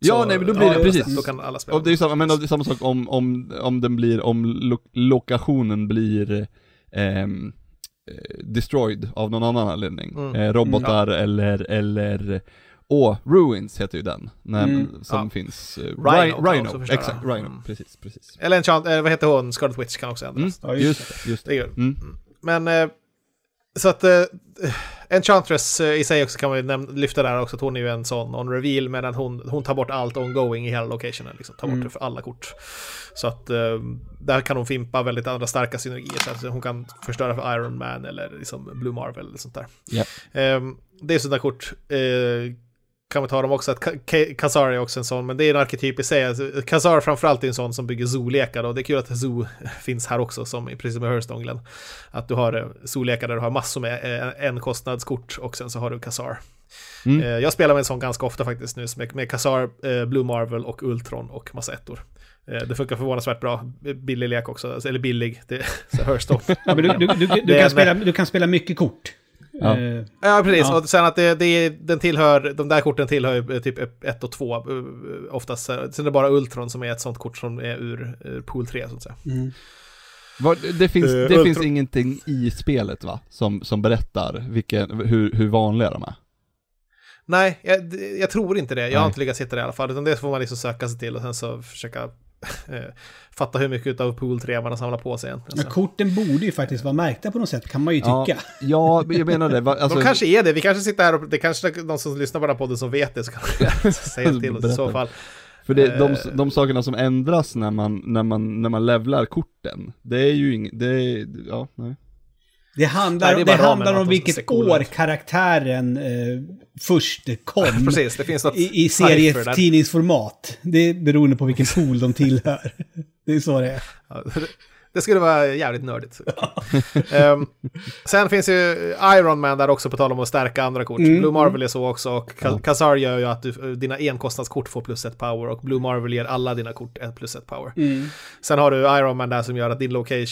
Ja, Så- nej men då blir Ja, det, precis. Då kan alla spela. Och det är samma, men det är samma sak om, om, om den blir, om lo, lokationen blir ehm, eh, destroyed av någon annan anledning. Mm. Eh, robotar eller, eller, åh, Ruins heter ju den, när, Mm. som Ja. finns. eh, Rhino Rhino, exakt, Rhino, Mm. precis, precis. Eller en chant, eh, vad heter hon? Scarlet Witch kan också Mm, ändras. Ja, just just det, just Det det. kul. Mm. Men eh, så att eh, Enchantress eh, i sig också kan man ju lyfta där också att hon är ju en sån on reveal medan hon, hon tar bort allt ongoing i hela locationen. Liksom, tar bort Mm. det för alla kort. Så att eh, där kan hon fimpa väldigt andra starka synergier. Så att hon kan förstöra för Iron Man eller liksom Blue Marvel eller sånt där. Ja. Eh, det är sådana kort. Eh, kan vi ta dem också, att Ka- Kazar är också en sån, men det är en arketyp i sig. Alltså, Kazar framförallt är en sån som bygger zoolekar och det är kul att Zoo finns här också, som i precis med Hearthstone Glenn. Att du har eh, zoolekar där du har massor med eh, en kostnadskort och sen så har du Kazar. Mm. Eh, Jag spelar med en sån ganska ofta faktiskt nu, med, Kazar, Blue Marvel och Ultron och massa ettor. Det funkar förvånansvärt bra. Billig lek också, alltså, eller billig, det är Hearthstone. Ja, men du, du, du, du, kan spela, du kan spela mycket kort. Ja. Eh, Ja, precis. Ja. Och sen att det, det, den tillhör, de där korten tillhör eh, typ 1 och 2 oftast. Sen är det bara Ultron som är ett sånt kort som är ur, ur pool 3 så att säga. mm. Det finns, Eh, det finns ingenting i spelet va? Som, som berättar vilken, hur, hur vanliga de är? Nej, jag, jag tror inte det. Jag har Nej. inte lyckats hitta det i alla fall. Utan det får man liksom söka sig till och sen så försöka eh, fatta hur mycket av pool 3 man har samlat på sig egentligen. Men korten borde ju faktiskt vara märkta på något sätt, kan man ju Ja, tycka. ja, men jag menar det. Alltså, de kanske är det. Vi kanske sitter här och det kanske är de som lyssnar på den här podden som vet det så kan de säga till oss i så fall. För det, de, Eh. de sakerna som ändras när man, när man, när man levlar korten, det är ju inget, det är, ja, nej. Det handlar, Nej, det det handlar om vilket år karaktären eh, först kom. Precis, det finns något I, i serietidningsformat. Det är beroende på vilken pool de tillhör. Det är så det är. Det- skulle vara jävligt nördigt. Ehm, sen finns ju Iron Man där också på tal om att stärka andra kort. Mm, Blue Marvel är så också och Ka-. Kazar gör ju att du, dina enkostnadskort får plus ett power och Blue Marvel ger alla dina kort ett plus ett power. Mm. Sen har du Iron Man där som gör att din location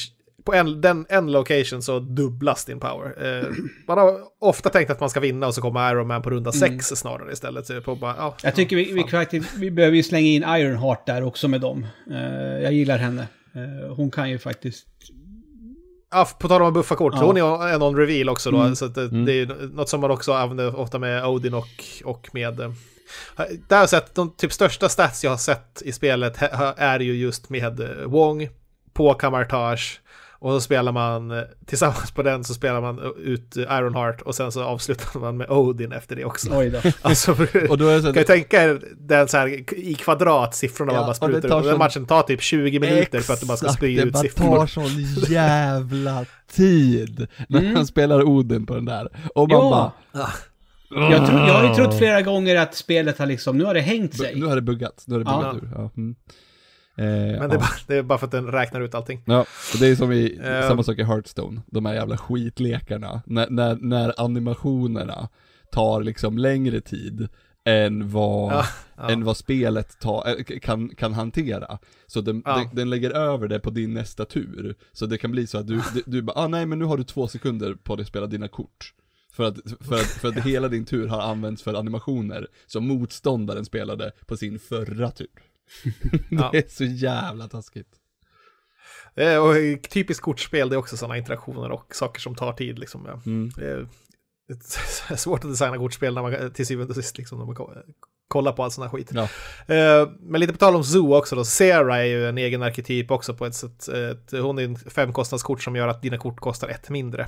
på en, den, en location så dubblas din power. Eh, man har ofta tänkt att man ska vinna och så kommer Iron Man på runda sex snarare istället. Så på bara, ja, Mm. Jag tycker vi, vi, faktiskt, vi behöver ju slänga in Ironheart där också med dem. Eh, jag gillar henne. Eh, hon kan ju faktiskt... Ja, på tal om att buffa kort, Ja. hon är en on-reveal också då, Mm. så att det, Mm. det är ju något som man också använder ofta med Odin och, och med... eh, Där har jag sett, de typ största stats jag har sett i spelet är ju just med eh, Wong på Kamartage och så spelar man, eh, tillsammans på den så spelar man ut eh, Ironheart och sen så avslutar man med Odin efter det också. Oj då. Alltså, Och då är det så kan ju tänka er den så här i kvadrat siffrorna Ja, man bara det sprutar tar ut. Och den sån- matchen tar typ 20 minuter för att du bara ska spy ut Det siffror. tar sån jävla tid när Mm. man spelar Odin på den där. Och man Ja. bara... Jag, tro, jag har ju trott flera gånger att spelet har liksom, nu har det hängt sig. Nu har det buggat, nu har det Ja. buggat ur. Ja. Mm. Eh, Men det är, ja. bara, det är bara för att den räknar ut allting. Ja, det är som i, Eh. samma sak i Hearthstone, de här jävla skitlekarna. När, när, när animationerna tar liksom längre tid än vad, Ja, ja. än vad spelet tar, eh, kan, kan hantera. Så den, Ja. den, den lägger över det på din nästa tur. Så det kan bli så att du, du, du bara, ah, nej men nu har du två sekunder på dig att spela dina kort. För att, för, att, för att hela din tur har använts för animationer som motståndaren spelade på sin förra tur. Ja. det är så jävla taskigt. Eh, Och typiskt kortspel, det är också sådana interaktioner och saker som tar tid. Liksom. Ja. Mm. Det är svårt att designa kortspel när man till syvende och sist liksom, när man ko- kollar på all sån här skit. Ja. Eh, Men lite på tal om Zoo också då, Sarah är ju en egen arketyp också på ett sätt. Ett, hon är en femkostnadskort som gör att dina kort kostar ett mindre.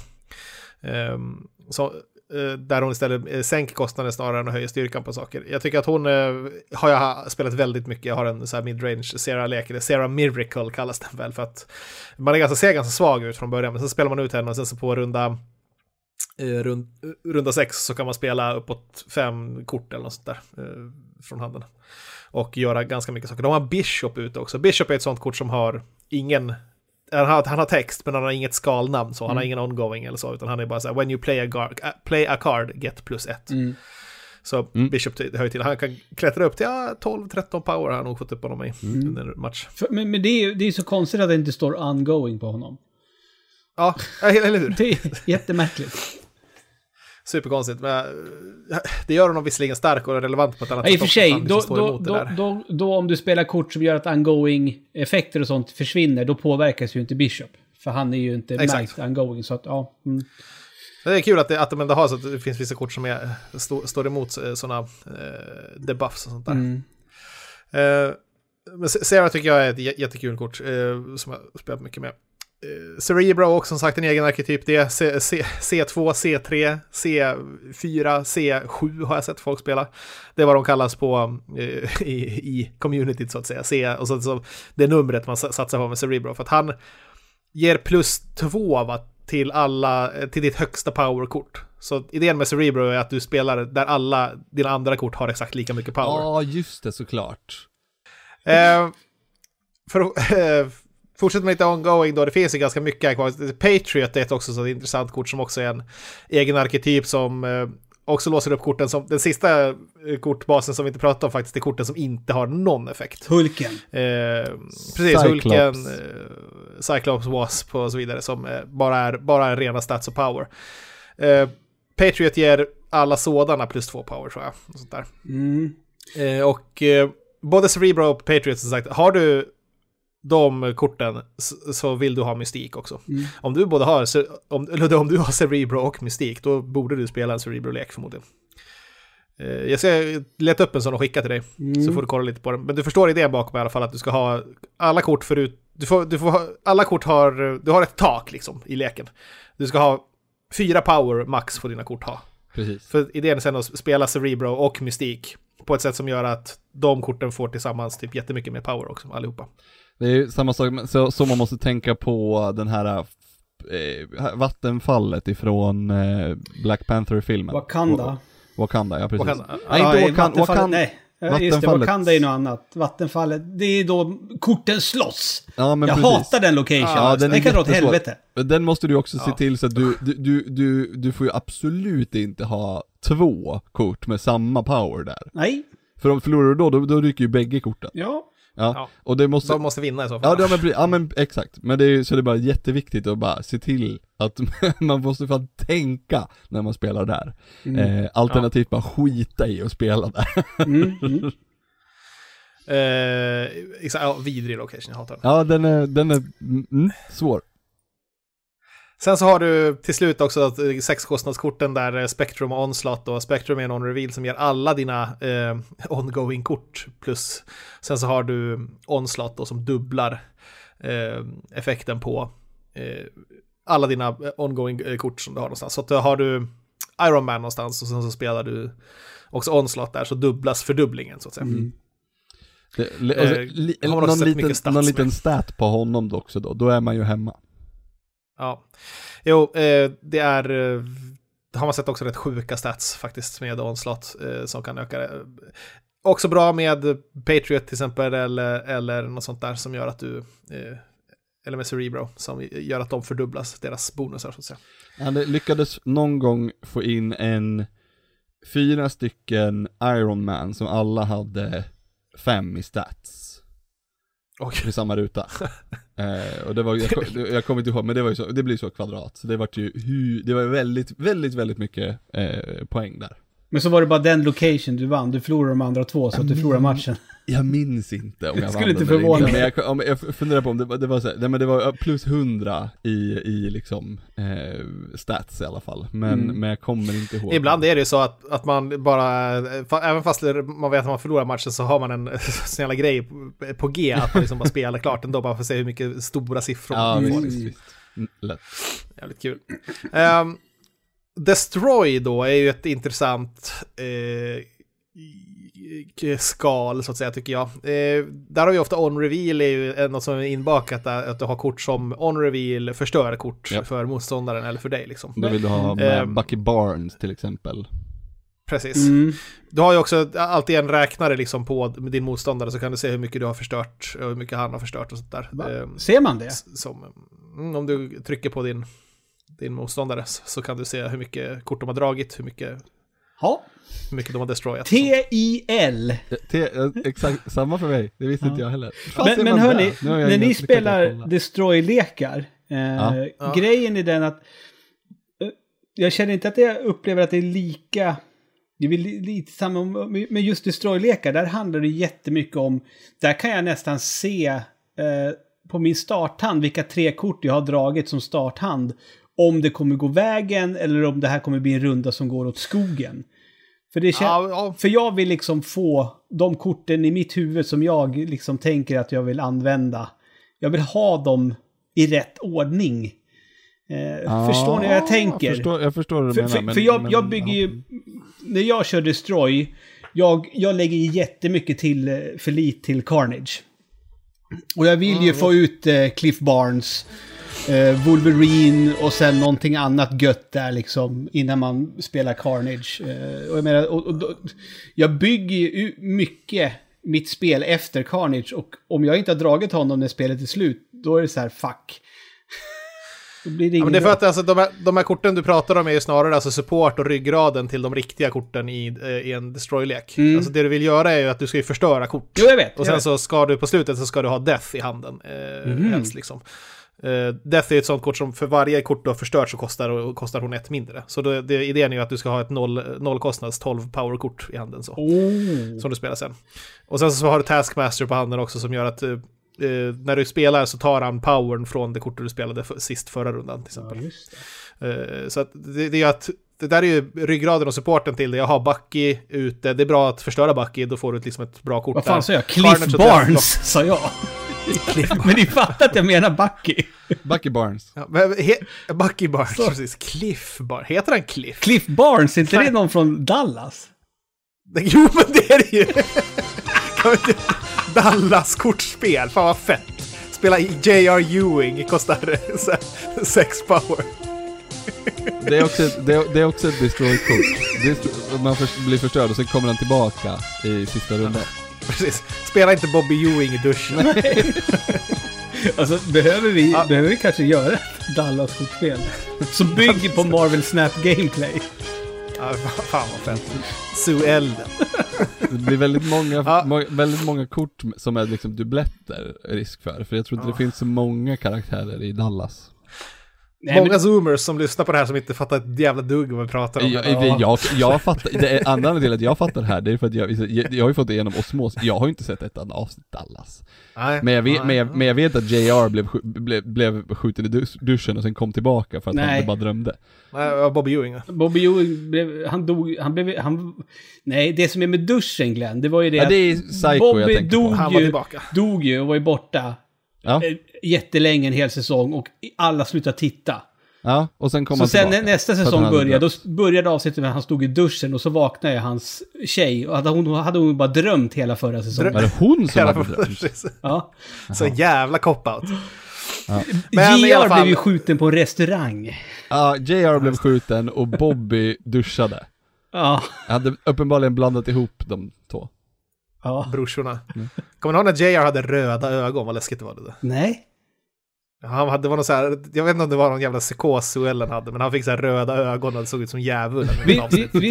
Ehm, Så, Eh, där hon istället eh, sänker kostnaden snarare än att höja styrkan på saker. Jag tycker att hon eh, har jag spelat väldigt mycket. Jag har en så här midrange Sarah-lek, Sera Miracle kallas den väl för att man är ganska, ser ganska svag ut från början, men sen spelar man ut henne och sen så på runda rund, runda sex så kan man spela uppåt fem kort eller något sånt där eh, från handen. Och göra ganska mycket saker. De har Bishop ute också. Bishop är ett sånt kort som har ingen han har, han har text men han har inget skalnamn så han har ingen ongoing eller så utan han är bara så här when you play a, gar- äh, play a card get plus ett. Mm. Så Mm. Bishop höjer till, han kan klättra upp till ja, 12-13 power har han nog fått upp honom i under en match. För, men men det, är, ju- det är så konstigt att det inte står ongoing på honom. Ja, eller hur? Det är jättemärkligt. Superkonstigt. Men äh, det gör honom visserligen stark och relevant på ett annat Ja, I och för sig, liksom då, då, då, då, om du spelar kort som gör att ongoing-effekter och sånt försvinner, då påverkas ju inte Bishop. För han är ju inte Exakt. märkt ongoing, så att ja. Mm. Det är kul att, det, att de ändå har så att det finns vissa kort som är, stå, står emot sådana eh, debuffs och sånt där. Mm. Eh, men Sarah tycker jag är ett jä- jättekul kort eh, som jag spelat mycket med. Eh, Cerebro också som sagt en egen arketyp. Det är C, C, C2, C3, C4, C7 har jag sett folk spela. Det är vad de kallas på eh, i, i communityt så att säga. C, och så, så det numret man sa- satsar på med Cerebro. För att han ger plus två va, till alla, till ditt högsta powerkort. Så idén med Cerebro är att du spelar där alla dina andra kort har exakt lika mycket power. Ja, just det, såklart. Eh, för eh, fortsätta med lite ongoing då, det finns ju ganska mycket här kvar. Patriot är ett också så intressant kort som också är en egen arketyp som eh, också låser upp korten som, den sista eh, kortbasen som vi inte pratade om faktiskt, är korten som inte har någon effekt. Hulken. Eh, precis, Cyclops. Hulken, eh, Cyclops, Wasp och så vidare som eh, bara, är, bara är rena stats och power. Eh, Patriot ger alla sådana plus två power tror jag. Och sånt där. Mm. Eh, och eh, både Cerebro och Patriot som sagt, har du de korten så vill du ha mystik också. Mm. Om du både har, om, eller om du har Cerebro och mystik, då borde du spela en Cerebro-lek förmodligen. Eh, jag ska leta upp en sån och skicka till dig, Mm. så får du kolla lite på den. Men du förstår idén bakom i alla fall, att du ska ha alla kort förut... Du får, du får ha, alla kort har, du har ett tak liksom i leken. Du ska ha fyra power max får dina kort ha. Precis. För idén är sen att spela Cerebro och Mystik på ett sätt som gör att de korten får tillsammans typ jättemycket mer power också, allihopa. Det är samma sak, så, så man måste tänka på den här eh, vattenfallet ifrån eh, Black Panther-filmen. Wakanda. Wa- Wakanda, ja precis. Wakanda. Nej, inte Ja, Wakanda, Vattenfallet- Wakanda. Nej, Ja, just det. Vattenfallet. Wakanda är något annat. Vattenfallet, det är då korten slåss. Ja, men jag precis. hatar den location. Ja, den, den kan dra åt helvete. Den måste du också se Ja. till så att du, du, du, du, du får ju absolut inte ha två kort med samma power där. Nej. För om förlorar du då, då, då ryker ju bägge korten. Ja. Ja, Ja. och det måste... De måste vinna i så fall. Ja, ja, men, ja men exakt, men det är, så det är bara jätteviktigt att bara se till att man måste fan tänka när man spelar där. Eh, alternativt bara skita i att spela där. Mm, mm. Eh, exakt, ja, vidrig location, jag hatar den. Ja, den är, den är mm, svår. Sen så har du till slut också att, eh, sexkostnadskorten där eh, Spectrum och Onslaught och Spectrum är en on-reveal som ger alla dina eh, ongoing-kort plus. Sen så har du Onslaught då som dubblar eh, effekten på eh, alla dina eh, ongoing-kort som du har någonstans. Så att då har du Iron Man någonstans och sen så spelar du också Onslaught där så dubblas fördubblingen så att säga. Mm. Det, li, alltså, Eh, li, någon, liten, någon liten stat på honom då också då, då är man ju hemma. Ja, jo, eh, det är... Eh, det har man sett också rätt sjuka stats faktiskt med Onslaught eh, som kan öka det. Också bra med Patriot till exempel eller, eller något sånt där som gör att du... Eh, eller med Cerebro som gör att de fördubblas, deras bonusar så att säga. Han lyckades någon gång få in en fyra stycken Iron Man som alla hade fem i stats. Och, i samma ruta. eh, och det var, jag, kom- jag kommer inte ihåg, men det var ju så, det blir så kvadrat. Så det var ju, det var väldigt, väldigt, väldigt mycket eh, poäng där. Men så var det bara den location du vann. Du förlorade de andra två så att du förlorade matchen. Jag minns inte om jag Skulle vann inte förvåna mig. jag, om, jag funderar på om det, var- det var så här, nej men det var plus 100 i, i liksom eh, stats i alla fall. Men, Mm. men jag kommer inte ihåg. ibland är det ju så att, att man bara, även fast man vet att man förlorar matchen så har man en sån jävla grej på, på G, att man liksom bara spelar klart ändå bara för att se hur mycket stora siffror Ja, man visst, får. visst. Mm, Lätt. Jävligt kul. Ehm, Destroy då är ju ett intressant eh, skal så att säga tycker jag. Eh, där har vi ofta on-reveal är ju en- något som är inbakat där, att du har kort som on-reveal förstör kort Ja. för motståndaren eller för dig liksom. Då vill du ha med Ehm. Bucky Barnes till exempel. Precis. Mm. Du har ju också alltid en räknare liksom på din motståndare så kan du se hur mycket du har förstört och hur mycket han har förstört och sånt där. Va? Ehm, Ser man det? som, mm, om du trycker på din, din motståndare så så kan du se hur mycket kort de har dragit, hur mycket, Ja. hur mycket de har destroyat. T-I-L. T- eh, exakt, samma för mig. Det visste Ja. inte jag heller. Fan, ser Men, men hörni, när ni spelar. Destroy-lekar, eh, Ja. Ja. grejen är den att eh, jag känner inte att jag upplever att det är lika, det är väl lite samma, men just Destroy-lekar, där handlar det jättemycket om, där kan jag nästan se eh, på min starthand vilka tre kort jag har dragit som starthand, om det kommer gå vägen eller om det här kommer bli en runda som går åt skogen. För det. Ja, ja, För jag vill liksom få de korten i mitt huvud som jag liksom tänker att jag vill använda. Jag vill ha dem i rätt ordning. Eh, Ja, förstår ni vad jag tänker? Jag förstår, jag förstår vad du för, menar. för, men, för jag, men, jag bygger ja. ju... När jag kör Destroy, jag, jag lägger jättemycket till eh, förlit till Carnage. Och jag vill ju få ut eh, Cliff Barnes Wolverine och sen någonting annat gött där liksom innan man spelar Carnage. Eh, och jag menar, och, och, jag bygger ju mycket mitt spel efter Carnage och om jag inte har dragit honom när spelet är slut, då är det så här fuck. Det Ja, men det är för att alltså, de, här, de här korten du pratar om är ju snarare alltså support och ryggraden till de riktiga korten i, eh, i en destroy-lek. Mm. Alltså det du vill göra är ju att du ska ju förstöra kort. Jo, jag vet. Och sen vet. så ska du på slutet så ska du ha Death i handen. Eh, Mhm. Helst liksom. Eh, Death är ett sånt kort som för varje kort du har förstört så kostar, kostar hon ett mindre. Så då, det, idén är ju att du ska ha ett noll, nollkostnads 12 powerkort i handen så. Oh. Som du spelar sen. Och sen så har du Taskmaster på handen också som gör att eh, när du spelar så tar han powern från det kortet du spelade för, sist förra rundan till Ja, exempel. det. Eh, Så att det, det är att det där är ju ryggraden och supporten till det. Jag har Bucky ute, det är bra att förstöra Bucky, då får du liksom ett bra kort Vad fan sa jag? Cliff. Barnes, sa jag. Men ni fattar att jag menar Bucky. Bucky Barnes. Ja, men he, Bucky Barnes, precis. Cliff Barnes. Heter han Cliff? Cliff Barnes, är inte det någon från Dallas? Jo, men det är det ju! Dallas-kortspel, fan vad fett. Spela J.R. Ewing, kostar så sex power. Det är också ett, det är, det är också ett destroy-kort. Dest- Man blir förstörd och sen kommer han tillbaka i sista rundan. Precis. Spela inte Bobby Ewing i duschen. Alltså, behöver vi, Ja. behöver vi kanske göra ett Dallas-kortspel? Som bygger på Marvel Snap Gameplay. Ja, fa- fan vad fett. Sue Elden. Det blir väldigt många, Ja. må, väldigt många kort som är liksom dubbletter risk för. För jag tror inte det finns så många karaktärer i Dallas. Nej, Många men, zoomers som lyssnar på det här som inte fattar ett jävla dugg vad vi pratar om. Jag, jag, jag, jag fattar, det är anledningen till att jag fattar det här, det är för att jag, jag, jag har ju fått det genom osmos, jag har ju inte sett ett enda avsnitt Dallas. Nej, Men jag vet, nej. men jag, men jag vet att JR blev, blev, blev skjuten i dus- duschen och sen kom tillbaka för att Nej. han bara drömde. Nej, Bobby Ewing. Bobby Ewing blev, han dog, han blev, han... Nej, det som är med duschen Glenn, det var ju det Ja, det är att Psycho jag Bobby tänker dog på. Han var ju, tillbaka. dog ju och var ju borta Ja, eh, jättelänge en hel säsong och alla slutade titta. ja, och sen kom Så han sen tillbaka. när nästa säsong började, då började avsnittet med att han stod i duschen och så vaknade hans tjej. Och hade hon, hade hon bara drömt hela förra säsongen. Var det hon som Hela- hade drömt? Ja. Så jävla cop-out. Men i alla JR fall- blev ju skjuten på en restaurang. Ja, JR blev skjuten och Bobby duschade. Ja. Jag hade uppenbarligen blandat ihop de två. Ja. Brorsorna. Kommer ni ihåg när JR hade röda ögon? Vad läskigt det var det där. Nej. Han hade, det var någon så här, jag vet inte om det var någon jävla psykos Suellen hade, men han fick så här röda ögon och det såg ut som djävulen.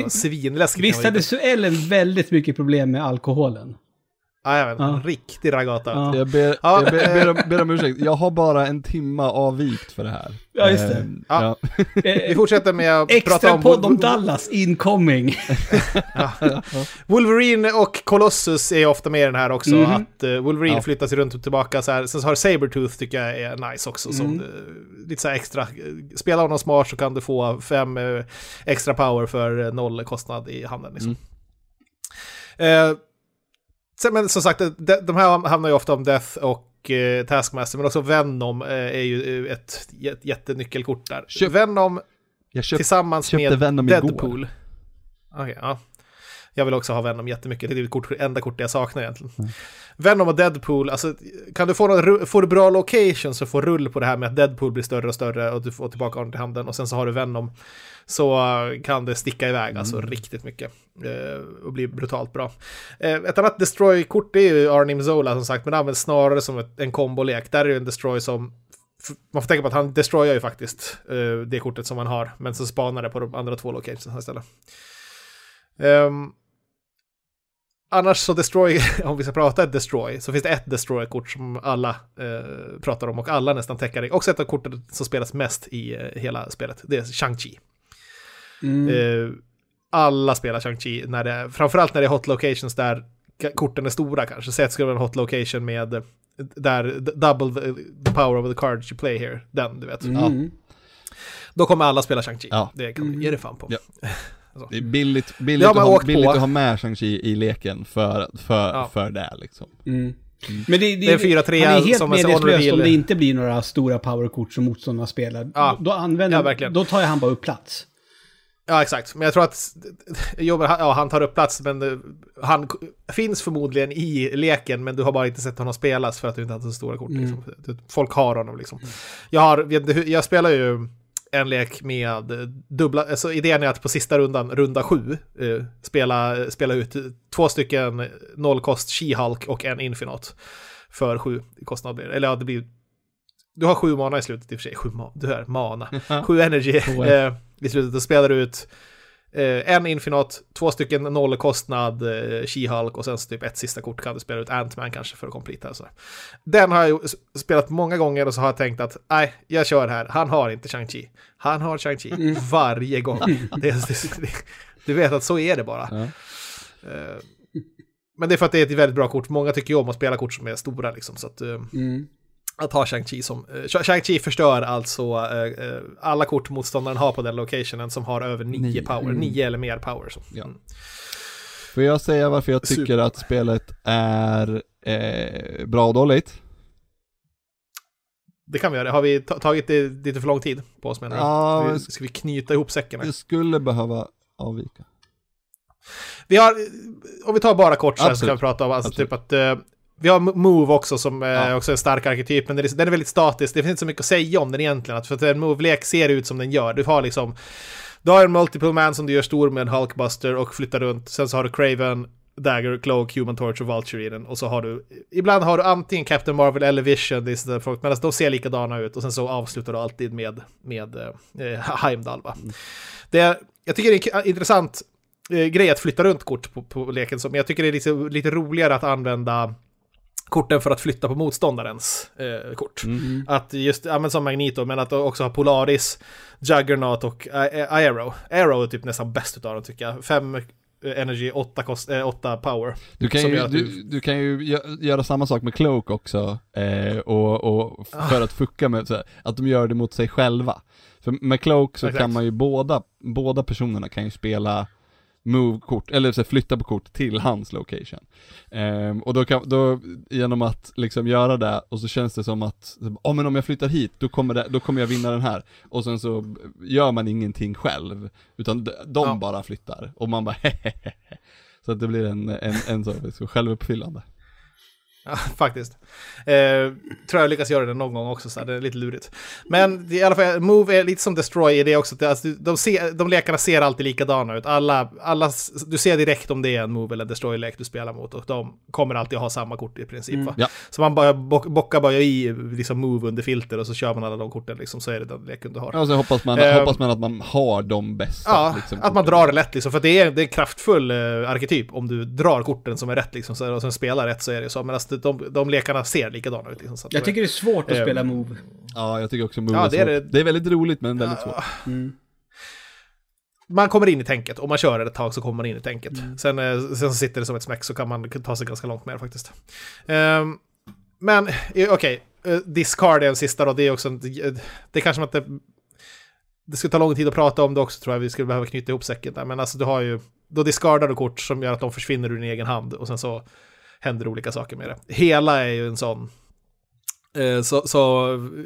Svinläskigt. Visst hade. Suellen väldigt mycket problem med alkoholen? Ja, jag vet. Ja. En riktig ragata. Ja. Jag, ber, Ja, jag ber, eh. ber, om, ber om ursäkt, jag har bara en timma avvikt för det här. Ja, just det. Ehm, Ja. ja. Vi Eh, fortsätter med att prata extra om... podd om Dallas incoming. Wolverine och Colossus är ofta med i den här också. Mhm. Att uh, Wolverine Ja. flyttas runt och tillbaka så här. Sen så har Sabertooth tycker jag är nice också. Som Mm. eh, lite så här extra. Spela honom smart så kan du få fem eh, extra power för eh, noll kostnad i handen. Liksom. Mm. Eh, men som sagt, de, här hamnar ju ofta om Death och eh, Taskmaster. Men också Venom eh, är ju ett jät- jättenyckelkort där. Köp- Venom Jag köpte, tillsammans med Venom. Deadpool. Okej, ja. Jag vill också ha Venom jättemycket. Det är det kort, enda kortet jag saknar egentligen. Mm. Venom och Deadpool, alltså kan du få, någon, får du bra location så får rull på det här med att Deadpool blir större och större och du får tillbaka honom till handen och sen så har du Venom. Så kan det sticka iväg alltså Mm. riktigt mycket. eh, och bli brutalt bra. Eh, ett annat Destroy-kort är ju Arnim Zola som sagt, men det används snarare som ett, en kombolek. Där är det en Destroy som man får tänka på att han destroyar ju faktiskt eh, det kortet som man har, men så spanar det på de andra två locations istället. Ehm, annars så destroy, om vi ska prata ett destroy, så finns det ett destroy-kort som alla eh, pratar om och alla nästan täcker det. Också ett av korten som spelas mest i eh, hela spelet. Det är Shang-Chi. Mm. Eh, alla spelar Shang-Chi, när det, framförallt när det är hot locations där korten är stora kanske. Säg att det skulle vara en hot location med där double the, the power of the cards you play here. Den, du vet. Mm. Då kommer alla spela Shang-Chi. Ja. Det kan du ge dig fan på. Ja. Så. Det är billigt, billigt, Det att, ha, billigt på. att ha med Shang-Chi i leken för, för, Ja. för det liksom. Mm. Men det, Det är 4-3 han är helt reveal. om det inte blir några stora powerkort som motståndarna spelar. Ja. Då, använder, Ja, verkligen. då tar han bara upp plats. Ja, exakt. Men jag tror att Jobber, ja, han tar upp plats, men eh, han finns förmodligen i leken, men du har bara inte sett honom spelas för att du inte har så stora kort. Mm. Liksom. Folk har honom liksom. Jag, har, jag, spelar ju en lek med dubbla, alltså idén är att på sista rundan, runda sju, eh, spela, spela ut två stycken nollkost She-Hulk och en Infinite för sju kostnad blir det. Eller ja, det blir... Du har sju mana i slutet i och för sig. Sju ma du hör, mana. Sju energy eh, i slutet och spelar du ut eh, en Infinite, två stycken nollkostnad eh, She-Hulk och sen så typ ett sista kort kan du spela ut Ant-Man kanske för att completa. Så. Den har jag spelat många gånger och så har jag tänkt att nej, jag kör här. Han har inte Shang-Chi. Han har Shang-Chi varje gång. det, det, det, du vet att så är det bara. Ja. Eh, men det är för att det är ett väldigt bra kort. Många tycker ju om att spela kort som är stora liksom. Så att, eh, Mm. Att ha Shang-Chi som... eh, Shang-Chi förstör alltså eh, eh, alla kort motståndaren har på den locationen som har över 9 Nio. power. 9 eller mer power. Så. Ja. Mm. Får jag säga varför jag tycker Super. att spelet är eh, bra och dåligt? Det kan vi göra. Har vi ta- tagit det lite för lång tid på oss menar du? Ja, Ska vi, ska vi knyta ihop säcken? Det skulle behöva avvika. Vi har, om vi tar bara kort så, här så kan vi prata om, alltså Absolut. typ att eh, vi har Move också som eh, Ja. också är en stark arketyp, men den är, väldigt statisk. Det finns inte så mycket att säga om den egentligen, för att en Move-lek ser ut som den gör. Du har liksom, du har en Multiple Man som du gör stor med en Hulkbuster och flyttar runt. Sen så har du Craven, Dagger, Cloak, Human Torch och Vulture i den. Och så har du, ibland har du antingen Captain Marvel eller Vision, det är sådär folk, men de ser likadana ut. Och sen så avslutar du alltid med, med eh, Heimdall va. Det är, jag tycker det är intressant eh, grej att flytta runt kort på, på leken. Men jag tycker det är lite, lite roligare att använda korten för att flytta på motståndarens eh, kort. Mm. Att just, ja men som Magneto, men att också ha Polaris, Juggernaut och eh, Aero. Aero är typ nästan bäst utav dem tycker jag. Fem eh, energy, åtta, kost, eh, åtta power. Du kan, ju, du, du kan ju gö- göra samma sak med Cloak också, eh, och, och Ah. för att fucka med, här, att de gör det mot sig själva. För med Cloak så Exakt. kan man ju båda, båda personerna kan ju spela move-kort, eller så flytta på kort till hans location. Ehm, och då kan, då, genom att liksom göra det, och så känns det som att, ja men om jag flyttar hit, då kommer, det, då kommer jag vinna den här. Och sen så gör man ingenting själv, utan de, de Ja. bara flyttar. Och man bara hehehe. Så att det blir en, en, en så, så självuppfyllande. Ja, faktiskt. Eh, tror jag lyckas göra det någon gång också, så här, det är lite lurigt. Men i alla fall, Move är lite som Destroy i det också. att det- Alltså, de, ser, de lekarna ser alltid likadana ut. Alla, alla, du ser direkt om det är en Move eller Destroy-lek du spelar mot och de kommer alltid ha samma kort i princip. Mm. Ja. Så man bara bock, bockar bara i liksom Move under filter och så kör man alla de korten liksom, så är det den leken du har. Ja, så hoppas man, Ehm. hoppas man att man har de bästa. Ja, liksom, att man drar det lätt liksom. För det är, det är en kraftfull eh, arketyp om du drar korten som är rätt liksom. Så, och sen spelar rätt så är det så. Men alltså, de, de lekarna ser likadana ut. Liksom, Jag tycker det är svårt att Ehm, spela Move. Ja, jag tycker också Move Ja, det är svårt. det. det är väldigt roligt men väldigt svårt. Mm. man kommer in i tänket. Om man kör det ett tag så kommer man in i tänket. Mm. Sen, eh, sen så sitter det som ett smäck så kan man ta sig ganska långt med det faktiskt. Ehm, men okej, eh, discard är en sista då. Det är också en, det kanske inte... Det skulle ta lång tid att prata om det också tror jag. Vi skulle behöva knyta ihop säcken där. Men alltså du har ju... Då discardar du kort som gör att de försvinner ur din egen hand. Och sen så händer olika saker med det. Hela är ju en sån... Eh, Så, så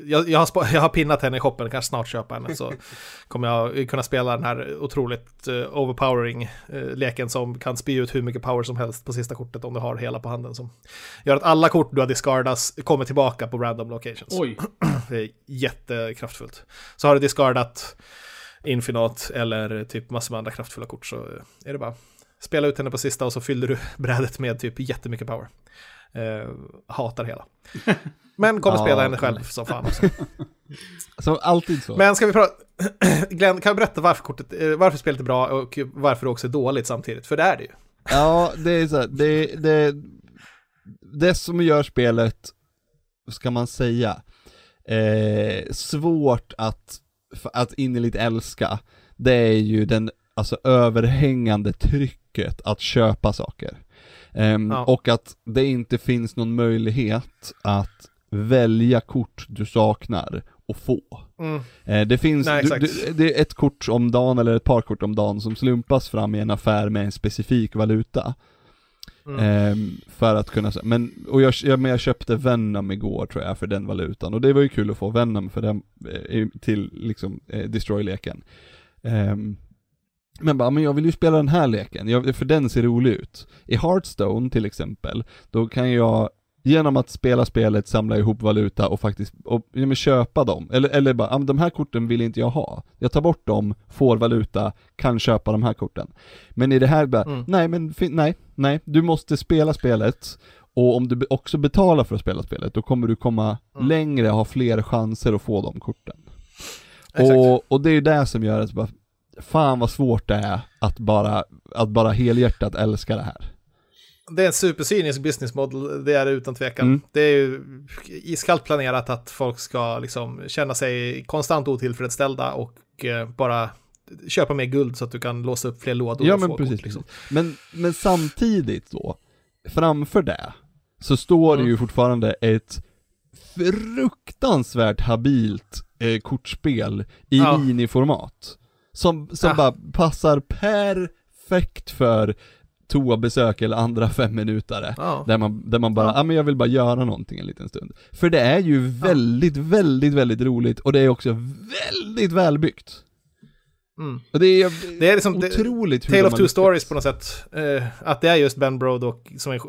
jag, jag, har jag har pinnat henne i shoppen, kanske snart köpa henne. Så kommer jag kunna spela den här otroligt eh, overpowering eh, leken som kan spy ut hur mycket power som helst på sista kortet om du har hela på handen. Som gör att alla kort du har discardat kommer tillbaka på random locations. Oj. Det är jättekraftfullt. Så har du discardat Infinite eller typ massor med andra kraftfulla kort så är det bara spela ut henne på sista och så fyller du brädet med typ jättemycket power. Eh, hatar hela. Men kommer Ja, spela henne själv som fan också. Så alltid så. Men ska vi prata... Glenn, kan du berätta varför, kortet, eh, varför spelet är bra och varför det också är dåligt samtidigt? För det är det ju. Ja, det är så här, det, det, det som gör spelet, ska man säga, eh, svårt att, att innerligt älska, det är ju den, alltså överhängande trycket att köpa saker. Ehm, Ja. Och att det inte finns någon möjlighet att välja kort du saknar och få. Mm. Eh, Det finns, Nej, du, du, det är ett kort om dagen eller ett par kort om dagen som slumpas fram i en affär med en specifik valuta. Mm. Ehm, för att kunna, men, och jag, jag, men jag köpte Venom igår tror jag för den valutan, och det var ju kul att få Venom för den, eh, till liksom, eh, Destroy-leken. Men bara, men jag vill ju spela den här leken, jag, för den ser rolig ut. I Hearthstone till exempel, då kan jag genom att spela spelet samla ihop valuta och faktiskt, och, ja, men köpa dem. Eller, eller bara, de här korten vill inte jag ha. Jag tar bort dem, får valuta, kan köpa de här korten. Men i det här bara, Mm. nej men nej, nej, du måste spela spelet och om du också betalar för att spela spelet, då kommer du komma Mm. längre, ha fler chanser att få de korten. Exakt. Och, och det är ju det som gör att bara, fan vad svårt det är att bara, att bara helhjärtat älska det här. Det är en supercynisk business model, det är det utan tvekan. Mm. Det är ju iskallt planerat att folk ska liksom känna sig konstant otillfredsställda och eh, bara köpa mer guld så att du kan låsa upp fler lådor Ja men precis, kort, liksom. Men, men samtidigt då, framför det, så står det Mm. ju fortfarande ett fruktansvärt habilt eh, kortspel i Ja. miniformat. Som, som Ah. bara passar perfekt för toabesök eller andra femminutare. Ja. Där man, där man bara, ja Ja. ah, men jag vill bara göra någonting en liten stund. För det är ju väldigt, väldigt, väldigt roligt och det är också väldigt välbyggt. Mm. Och det är, Det är liksom- det- otroligt hur Tale of two stories på något sätt. Eh, att det är just Ben Brodock som är, eh,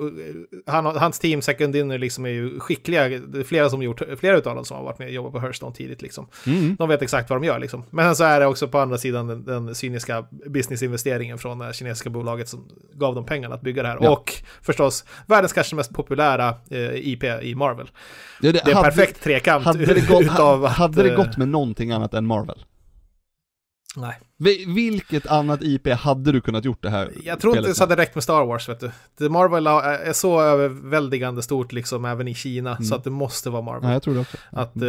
han, hans team Second Dinner liksom är ju skickliga. Det är flera som gjort, flera utav dem som har varit med och jobbat på Hearthstone tidigt liksom. Mm. De vet exakt vad de gör liksom. Men sen så är det också på andra sidan den, den cyniska businessinvesteringen från det kinesiska bolaget som gav dem pengarna att bygga det här. Ja. Och förstås världens kanske mest populära eh, IP i Marvel. Ja, Det är en hade- perfekt trekant Hade det, gått, utav att... hade det eh, gått med någonting annat än Marvel? Nej. Vi- Vilket annat IP hade du kunnat gjort det här Jag tror inte det hade räckt med Star Wars, vet du. The Marvel är så överväldigande stort liksom även i Kina, så att det måste vara Marvel. Mm. Ja, jag tror det också. Att eh,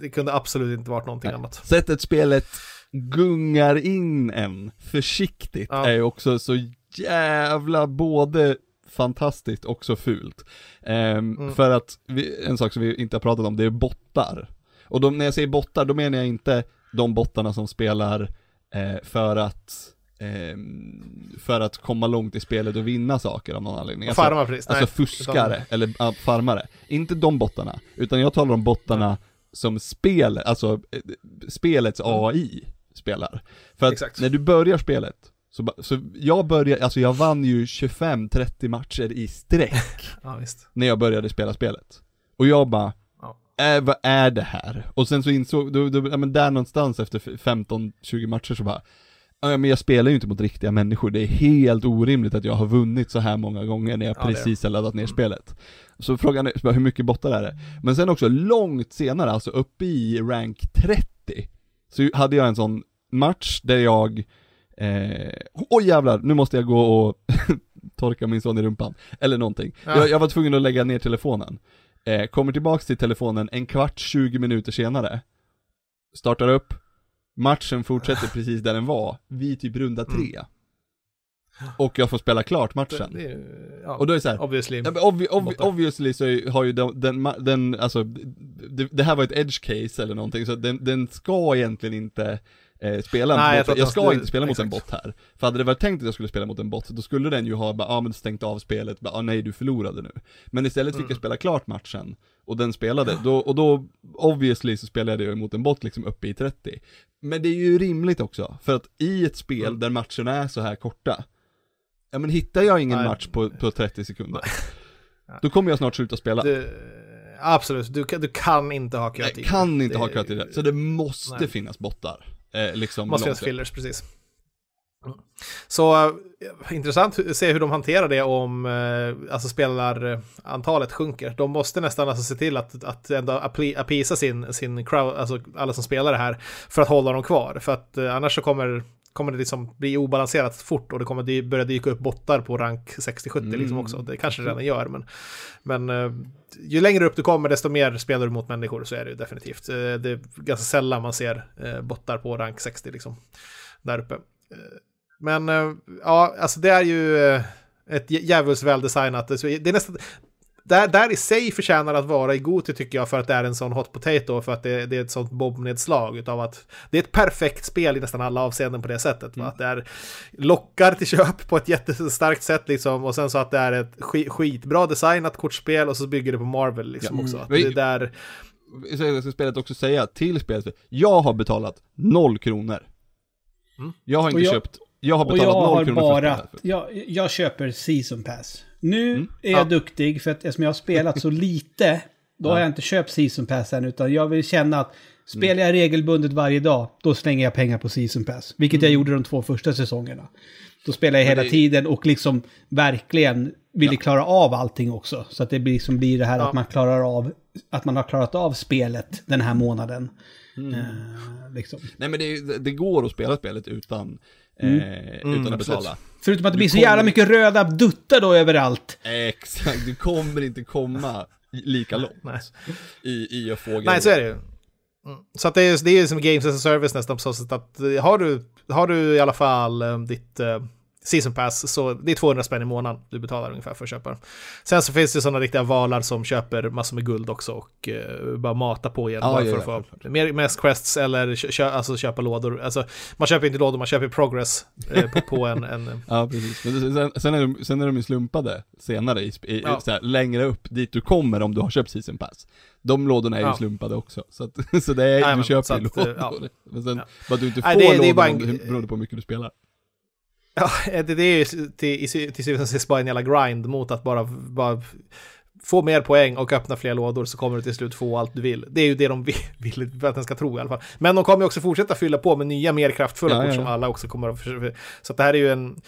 det, kunde absolut inte varit någonting Nej. annat. Sättet spelet gungar in en försiktigt Ja. är ju också så jävla både fantastiskt och så fult. Ehm, Mm. För att, vi, en sak som vi inte har pratat om, det är bottar. Och de, när jag säger bottar, då menar jag inte de bottarna som spelar eh, för att ehm, för att komma långt i spelet och vinna saker av någon anledning. Och farma precis. Alltså Nej, fuskare, utan- eller ja, farmare. Inte de bottarna, utan jag talar om bottarna som spel, alltså eh, spelets AI spelar. För att Exakt. när du börjar spelet, så, så jag började, alltså jag vann ju 25-30 matcher i sträck Ja, när jag började spela spelet. Och jag bara. Äh, vad är det här? Och sen så insåg, då, då, ja, men där någonstans efter 15-20 matcher så bara, ja men jag spelar ju inte mot riktiga människor, det är helt orimligt att jag har vunnit så här många gånger när jag Ja, precis har laddat ner spelet. Så frågan är, hur mycket bottar är det? Men sen också långt senare, alltså uppe i rank 30, så hade jag en sån match där jag, eh, oj jävlar, nu måste jag gå och torka min son i rumpan, eller någonting. Ja. Jag, jag var tvungen att lägga ner telefonen. Eh, kommer tillbaks till telefonen en kvart, 20 minuter senare. Startar upp, matchen fortsätter precis där den var, vi typ runda tre. Och jag får spela klart Mm. Det, matchen. det, är ju- ja, Och då är det så här, obviously. Ja, obvi, obvi, obviously så är- har ju den, den, den alltså, det, det här var ett edge case eller någonting, så den, den ska egentligen inte eh, spela Nej, jag bot. Jag ska inte spela mot en exakt. bot här. För hade det varit tänkt att jag skulle spela mot en bot, då skulle den ju ha bara, ah, men stängt av spelet, bara, ah, nej du förlorade nu. Men istället fick Mm. jag spela klart matchen, och den spelade, då, och då, obviously så spelade jag mot en bot liksom uppe i 30. Men det är ju rimligt också, för att i ett spel Mm. där matcherna är så här korta, ja men hittar jag ingen Nej. match på, på 30 sekunder, då kommer jag snart sluta spela. Du, absolut, du, kan- du kan inte ha Jag kötid. kan inte Det- ha rätt, så det måste Nej. finnas bottar. Eh, liksom upp. fillers, precis. Så eh, intressant att se hur de hanterar det om eh, alltså spelarantalet sjunker. De måste nästan alltså se till att, att ändå appisa sin, sin crowd, alltså alla som spelar det här, för att hålla dem kvar. För att eh, annars så kommer, kommer det liksom bli obalanserat fort och det kommer dy- börja dyka upp bottar på rank 60-70 liksom Mm. också. Det kanske det redan gör, men, men eh, ju längre upp du kommer desto mer spelar du mot människor, så är det ju definitivt. Eh, det är ganska sällan man ser eh, bottar på rank 60 liksom, där uppe. Men ja, alltså det är ju ett djä- djävulskt väldesignat. Det är nästan... Där, där i sig förtjänar att vara i Goti tycker jag för att det är en sån hot potato för att det, det är ett sånt bombnedslag utav att det är ett perfekt spel i nästan alla avseenden på det sättet. Va? Att det är lockar till köp på ett jättestarkt sätt liksom och sen så att det är ett sk- skitbra designat kortspel och så bygger det på Marvel liksom Ja. också. Att Vi- det där, Så jag ska spelet också säga till spelet, jag har betalat noll kronor. Jag har inte jag- köpt, jag har Och betalat jag noll har kronor bara... för spelet. Jag, jag köper Season Pass. Nu Mm. är jag Ja. duktig för att eftersom jag har spelat så lite, då har jag inte köpt Season Pass än, utan jag vill känna att spelar jag regelbundet varje dag, då slänger jag pengar på Season Pass. Vilket jag gjorde de två första säsongerna. Då spelar jag Mm. Hela det- tiden och liksom verkligen ville klara av allting också. Så att det blir, liksom blir det här Ja. att man klarar av, att man har klarat av spelet den här månaden. Mm. Eh, liksom. Nej men det, det går att spela spelet utan, eh, utan Mm, att betala. Förutom att det Du blir så kommer- jävla mycket röda duttar då överallt. Exakt, du kommer inte komma lika långt Nej. i, i att få Nej, så är det ju. Mm. Så att det är, det är som Games as a Service nästan på så sätt att eh, har du, har du i alla fall eh, ditt Season Pass så det är 200 spänn i månaden du betalar ungefär för att köpa den. Sen så finns det sådana riktiga valar som köper massor med guld också och eh, bara mata på igen Ja, bara ja, för ja, att få självklart. mer, mest quests eller kö, alltså köpa lådor. Alltså man köper inte lådor, man köper progress eh, på, på en, en Ja, precis. Men sen, sen, är de, sen är de ju slumpade senare, i, i, Ja. här, längre upp dit du kommer om du har köpt season pass. De lådorna är ju Ja. slumpade också, så, att, så det är, Nej, du men, köper ju eh, lådor. ja. Men sen, Ja. vad du inte får Nej, det är- det är lådor bara en- beror på hur mycket du spelar. Ja, det, det är ju till, till, syvende och sist bara en jävla grind mot att bara, bara få mer poäng och öppna fler lådor så kommer du till slut få allt du vill. Det är ju det de vill, vill att den ska tro i alla fall. Men de kommer ju också fortsätta fylla på med nya mer kraftfulla Ja, kort ja, som ja. alla också kommer att försöka. Så det här är ju en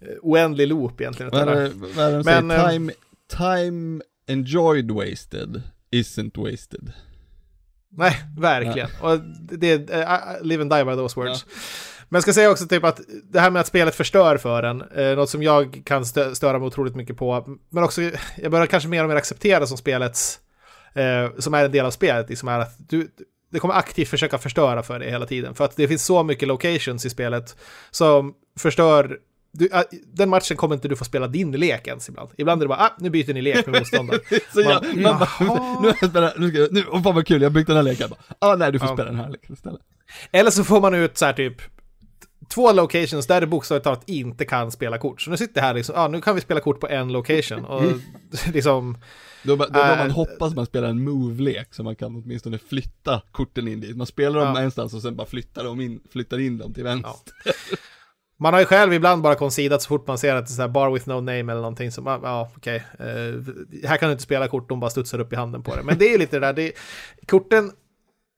eh, oändlig loop egentligen. Vad är det, de säger? Men, eh, time, time enjoyed wasted isn't wasted. Nej, verkligen. Och det är uh, live and die by those words. Men jag ska säga också typ att det här med att spelet förstör för en, eh, något som jag kan stö störa mig otroligt mycket på, men också jag börjar kanske mer och mer acceptera som spelets, eh, som är en del av spelet, liksom är att du, det kommer aktivt försöka förstöra för dig hela tiden. För att det finns så mycket locations i spelet som förstör du, äh, den matchen kommer inte du få spela din lek ens ibland. Ibland är det bara, ah, nu byter ni lek med motståndaren. Så jag, Man- man bara, nu spelat, nu jag, nu, åh fan vad kul, jag har byggt den här leken. Bara, Ah nej du får Ja. spela den här leken istället. Eller så får man ut så här typ två locations där det bokstavligt talat inte kan spela kort. Så nu sitter jag här liksom, ja nu kan vi spela kort på en location. Och liksom, Då, då, då Äh, man hoppas man spelar en move-lek så man kan åtminstone flytta korten in dit. Man spelar dem Ja. någonstans och sen bara flyttar, dem in, flyttar in dem till vänster. Ja. man har ju själv ibland bara konsidat så fort man ser att det är så här bar with no name eller någonting som, ja okej, eh, här kan du inte spela kort, de bara studsar upp i handen på det. Men det är ju lite det där, det, korten,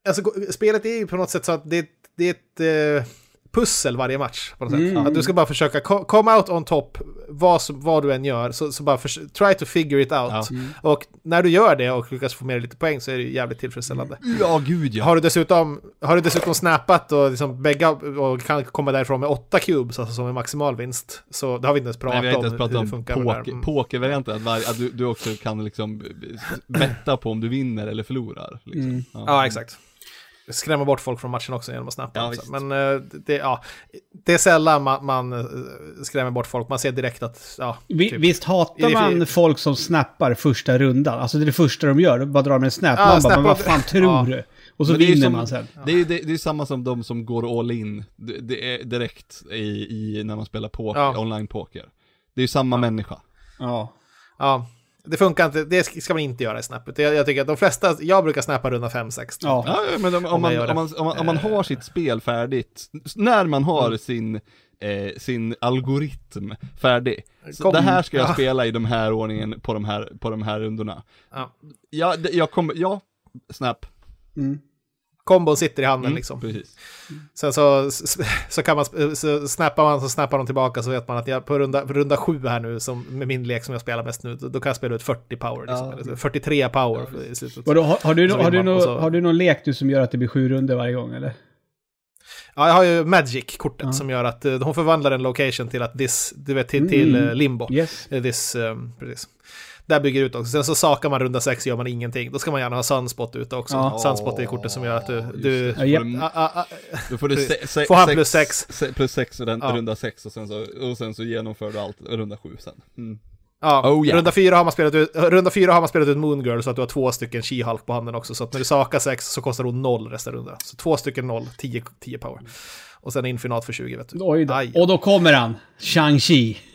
alltså spelet är ju på något sätt så att det, det är ett eh, pussel varje match. På något sätt. Mm. Att du ska bara försöka co- come out on top, vad, vad du än gör, så, så bara try to figure it out. Ja. Och när du gör det och lyckas få med dig lite poäng så är det jävligt tillfredsställande. Ja, gud ja. Har du dessutom, har du dessutom snappat och liksom bägga och kan komma därifrån med åtta cubes, alltså som en maximal vinst, så det har vi inte ens Nej, pratat vi har inte ens om pratat hur om det funkar med det poker, Mm. pokervarianten, att, att du, du också kan liksom betta på om du vinner eller förlorar. Liksom. Mm. Ja, exakt. Skrämma bort folk från matchen också genom att snappa. Ja. Men eh, det, ja, det är sällan man, man eh, skrämmer bort folk. Man ser direkt att, ja, Vi, typ. Visst Är hatar det man folk som snappar första rundan? Alltså det är det första de gör, de bara drar med en snap. Ja, man bara, men vad fan tror Ja. du? Och så vinner som- man sen. Det är ju det, det är samma som de som går all in, det, det är direkt i, i när man spelar poker, Ja. online poker. Det är ju samma människa. Ja. ja, det funkar inte. Det ska man inte göra i snappet. Jag, jag tycker att de flesta, jag brukar snappa runda 5-6. Ja. Ja, men om, om, Om man om, man, om, man, om man har sitt spel färdigt, när man har sin, eh, sin algoritm färdig. Så Kom. det här ska jag Ja. spela i de här ordningen på de här, på de här rundorna. Ja. Ja, jag kommer, ja, snap. Mm. Kombon sitter i handen Mm, liksom. Precis. Sen så, så kan man, så snappar man så snappar de tillbaka så vet man att jag på runda, på runda sju här nu, som, med min lek som jag spelar mest nu, då, då kan jag spela ut 40 power. Liksom, Ja. eller 43 power i slutet. Har, har, du, har, du så- har du någon lek du som gör att det blir sju runder varje gång eller? Ja, jag har ju Magic-kortet Ja. som gör att eh, hon förvandlar en location till att this, du vet, till, Mm. till eh, limbo. Yes. Eh, This, um, precis. Där bygger ut också. Sen så sakar man runda sex gör man ingenting. Då ska man gärna ha Sunspot ute också. Ja. Sunspot är kortet som gör att du... Du. Ja, du- Ah, ah, ah, Då får du se, se, Får han plus sex. se, plus sex och den, Ja. runda sex och sen så, och sen så genomför du allt, runda sju sen. Mm. Ja, Oh, yeah. runda, fyra har man spelat ut, runda fyra har man spelat ut Moon Girl så att du har två stycken She-Hulk på handen också. Så att när du sakar sex så kostar hon noll resten runda. Så två stycken noll, 10, 10 power. Och sen infinat för 20 vet du. Oj då. Aj. Och då kommer han, Shang-Chi.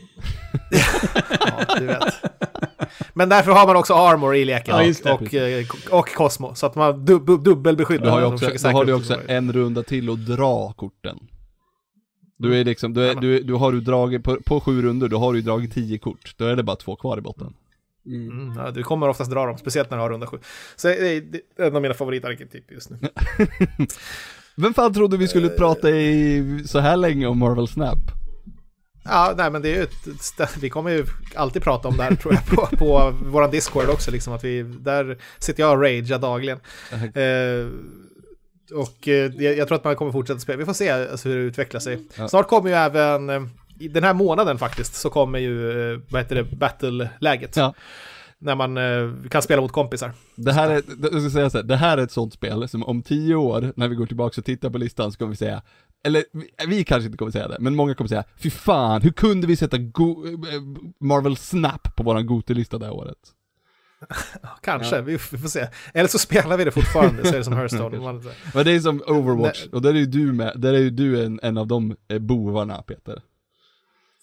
Ja, du vet. Men därför har man också armor i leken Ja, det. och, eh, och Cosmo. Så att man dub, dubbelbeskyddar. Du har också, då har du också en runda till att dra korten. Du är liksom, du, är, du, du har du dragit, på, på sju runder, då har du dragit tio kort. Då är det bara två kvar i botten. Mm, ja, du kommer oftast dra dem, speciellt när du har runda sju. Så det är, det är en av mina favoritarketyper just nu. Vem fan trodde vi skulle prata i så här länge om Marvel Snap? Ja, nej men det är ju ett, vi kommer ju alltid prata om det här tror jag på, på våran Discord också liksom att vi, där sitter jag och ragear dagligen. Eh, och eh, jag, tror att man kommer fortsätta spela, vi får se alltså, hur det utvecklar sig. Ja. Snart kommer ju även, eh, i den här månaden faktiskt, så kommer ju, eh, vad heter det, battle-läget. Ja. När man eh, kan spela mot kompisar. Det här är, jag ska säga så här, det här är ett sånt spel som om tio år, när vi går tillbaka och tittar på listan, så kommer vi säga, eller vi, kanske inte kommer säga det, men många kommer säga, fy fan, hur kunde vi sätta go, eh, Marvel Snap på våran Gotelista det här året? Kanske, vi, vi får se. Eller så spelar vi det fortfarande, så är det som Hearthstone. Men det är som Overwatch, och där är ju du med, där är ju du en, en av de eh, bovarna Peter.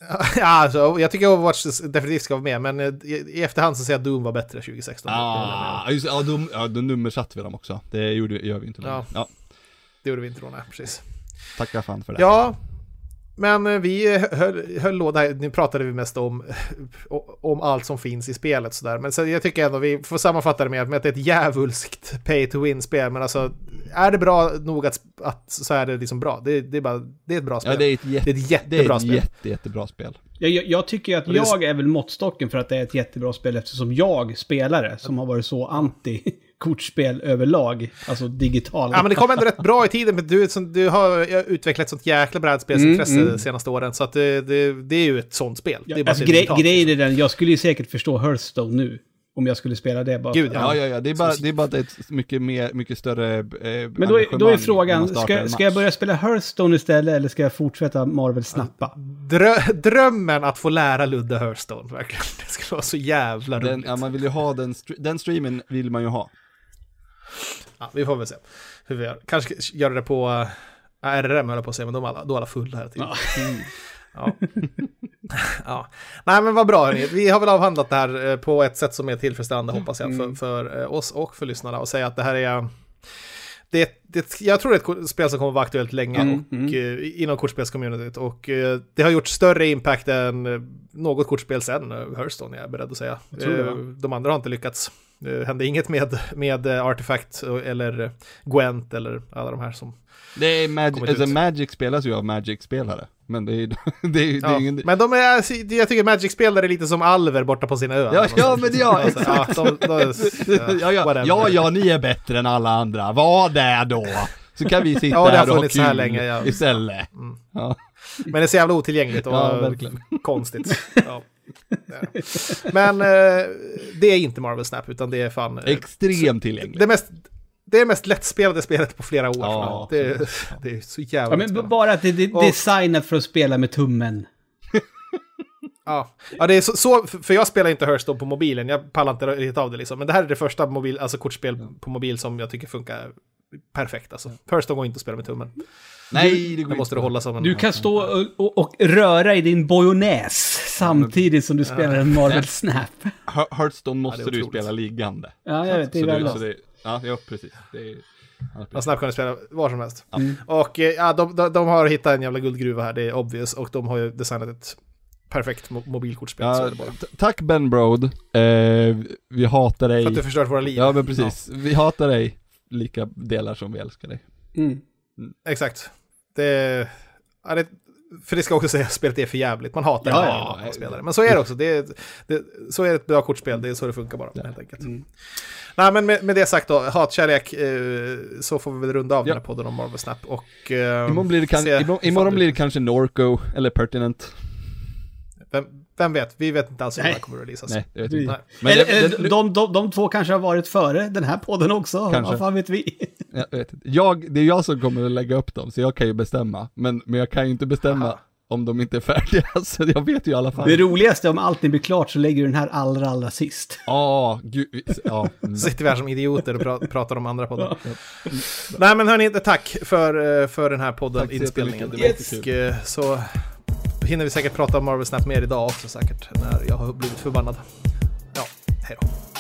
Ja, alltså, jag tycker Overwatch definitivt ska vara med, men eh, i, efterhand så säger jag att Doom var bättre 2016. Det håller jag med om. Ah, just, ja, då, ja, då nummersatte vi dem också. Det gjorde, gör vi inte längre. Ja. Ja. Det gjorde vi inte då, nej, precis. Tacka fan för det. Ja, men eh, vi höll, höll låda här, nu pratade vi mest om, om allt som finns i spelet sådär. Men så jag tycker ändå vi får sammanfatta det med, att det är ett djävulskt pay to win-spel. Men alltså, är det bra nog att, att så är det liksom bra. Det, det, är, bara, det är ett bra spel. Ja, det är ett, jätte, Det är ett det är jättebra ett spel. jätte, jättebra spel. Jag, jag, jag tycker att jag är väl måttstocken för att det är ett jättebra spel eftersom jag spelare som har varit så anti kortspel överlag, alltså digital. Ja, men det kom ändå rätt bra i tiden. Men du, du har utvecklat ett sånt jäkla brädspelsintresse Mm, mm. de senaste åren. Så att det, det, det är ju ett sånt spel. det är Ja, alltså, det är grej, grejen är den, jag skulle ju säkert förstå Hearthstone nu. Om jag skulle spela det bara. Gud, Ja, ja, ja, det är bara, det är bara ett mycket mer, mycket större eh, Men då är, då är frågan, ska, ska jag börja spela Hearthstone istället eller ska jag fortsätta Marvel snappa? Drö, drömmen att få lära Ludde Hearthstone, verkligen. Det skulle vara så jävla den, roligt. ja, man vill ju ha den, den streamen vill man ju ha. Ja, vi får väl se hur vi gör. Kanske göra det på uh, RRM höll jag på att säga, men de är alla, då är alla fulla här tiden. Ja. ja. Nej men vad bra hörni. Vi har väl avhandlat det här eh, på ett sätt som är tillfredsställande hoppas jag för, för eh, oss och för lyssnarna och säga att det här är det, det, jag tror det är ett spel som kommer vara aktuellt länge Mm, och, mm. eh, inom kortspelscommunityt. Och eh, det har gjort större impact än något kortspel sen uh, Hearthstone är jag beredd att säga. Eh, va? de andra har inte lyckats. Det hände inget med, med eh, Artifact eller eh, Gwent eller alla de här som... Det är Magic, alltså ut. Magic spelas ju av Magic-spelare. Men det är ju, det är, det är Ja, ingen... men de är, jag tycker Magic-spelare är lite som alver borta på sina öar. Ja, ja, men ja, Alltså, ja, de, de, ja, ja, whatever. ja, ja, ni är bättre än alla andra. Var det då! Så kan vi sitta Ja, här och ha så här kul länge, ja. istället. Mm. Ja. Men det är så jävla otillgängligt och Ja, konstigt. Ja. Det är det. Men eh, det är inte Marvel Snap, utan det är fan... eh, Extremt tillgängligt. det, mest, det är mest lättspelade spelet på flera år. Ja, det, är- det är så jävla Ja, men bara att det, det är designat för att spela med tummen. Ja, ja det är så, så, för jag spelar inte Hearthstone på mobilen, jag pallar inte riktigt av det liksom. Men det här är det första mobil, alltså kortspel på mobil som jag tycker funkar perfekt alltså. Hearthstone går inte att spela med tummen. Nej, det går Det måste inte. du hålla som en... Du kan stå och, och, och röra i din bojonnäs samtidigt som du spelar en Marvel Snap. Hear- Hearthstone måste Ja, det du spela liggande. Ja, jag vet. Det är det, ja, ja, precis. Det är, ja, Ja. Snap kan du spela var som helst. Mm. Och eh, ja, de, de, de har hittat en jävla guldgruva här, det är obvious. Och de har ju designat ett perfekt mo mobilkortspel. Ja, det tack Ben Broad. Eh, vi hatar dig. För att du förstört våra liv. Ja men precis. Vi hatar dig lika delar som vi älskar dig. Mm. Ja, exakt. Det, ja, det, för det ska också säga att spelet är för jävligt. Man hatar Ja, det ja, man spelar det. Men så är det också. Det, är- det, så är det ett bra kortspel, det är så det funkar bara. Helt enkelt. Mm. Nej, men med, med det sagt då, hatkärlek, eh, så får vi väl runda av Ja. den här podden om Marvel Snap. Och, eh, Imorgon blir det, kan, se imorgon, imorgon blir det kanske Norco eller Pertinent. Vem, vem vet? Vi vet inte alls hur det Nej. här kommer att releasas. Nej, det vet inte. Nej. Men eller, det- det- de, de, de två kanske har varit före den här podden också. Kanske. Vad fan vet vi? Jag, vet inte. jag, det är jag som kommer att lägga upp dem, så jag kan ju bestämma. Men, men jag kan ju inte bestämma Aha. om de inte är färdiga, så jag vet ju i alla fall. Det roligaste om allting blir klart så lägger du den här allra, allra sist. Ja, gud, ja. mm. Så sitter vi här som idioter och pra- pratar om andra poddar. Nej men hörni, tack för, eh, för den här podden, Tack så inspelningen. jättemycket, det var Och eh, så hinner vi säkert prata om Marvel Snap mer idag också säkert, när jag har blivit förbannad. Ja, hej då.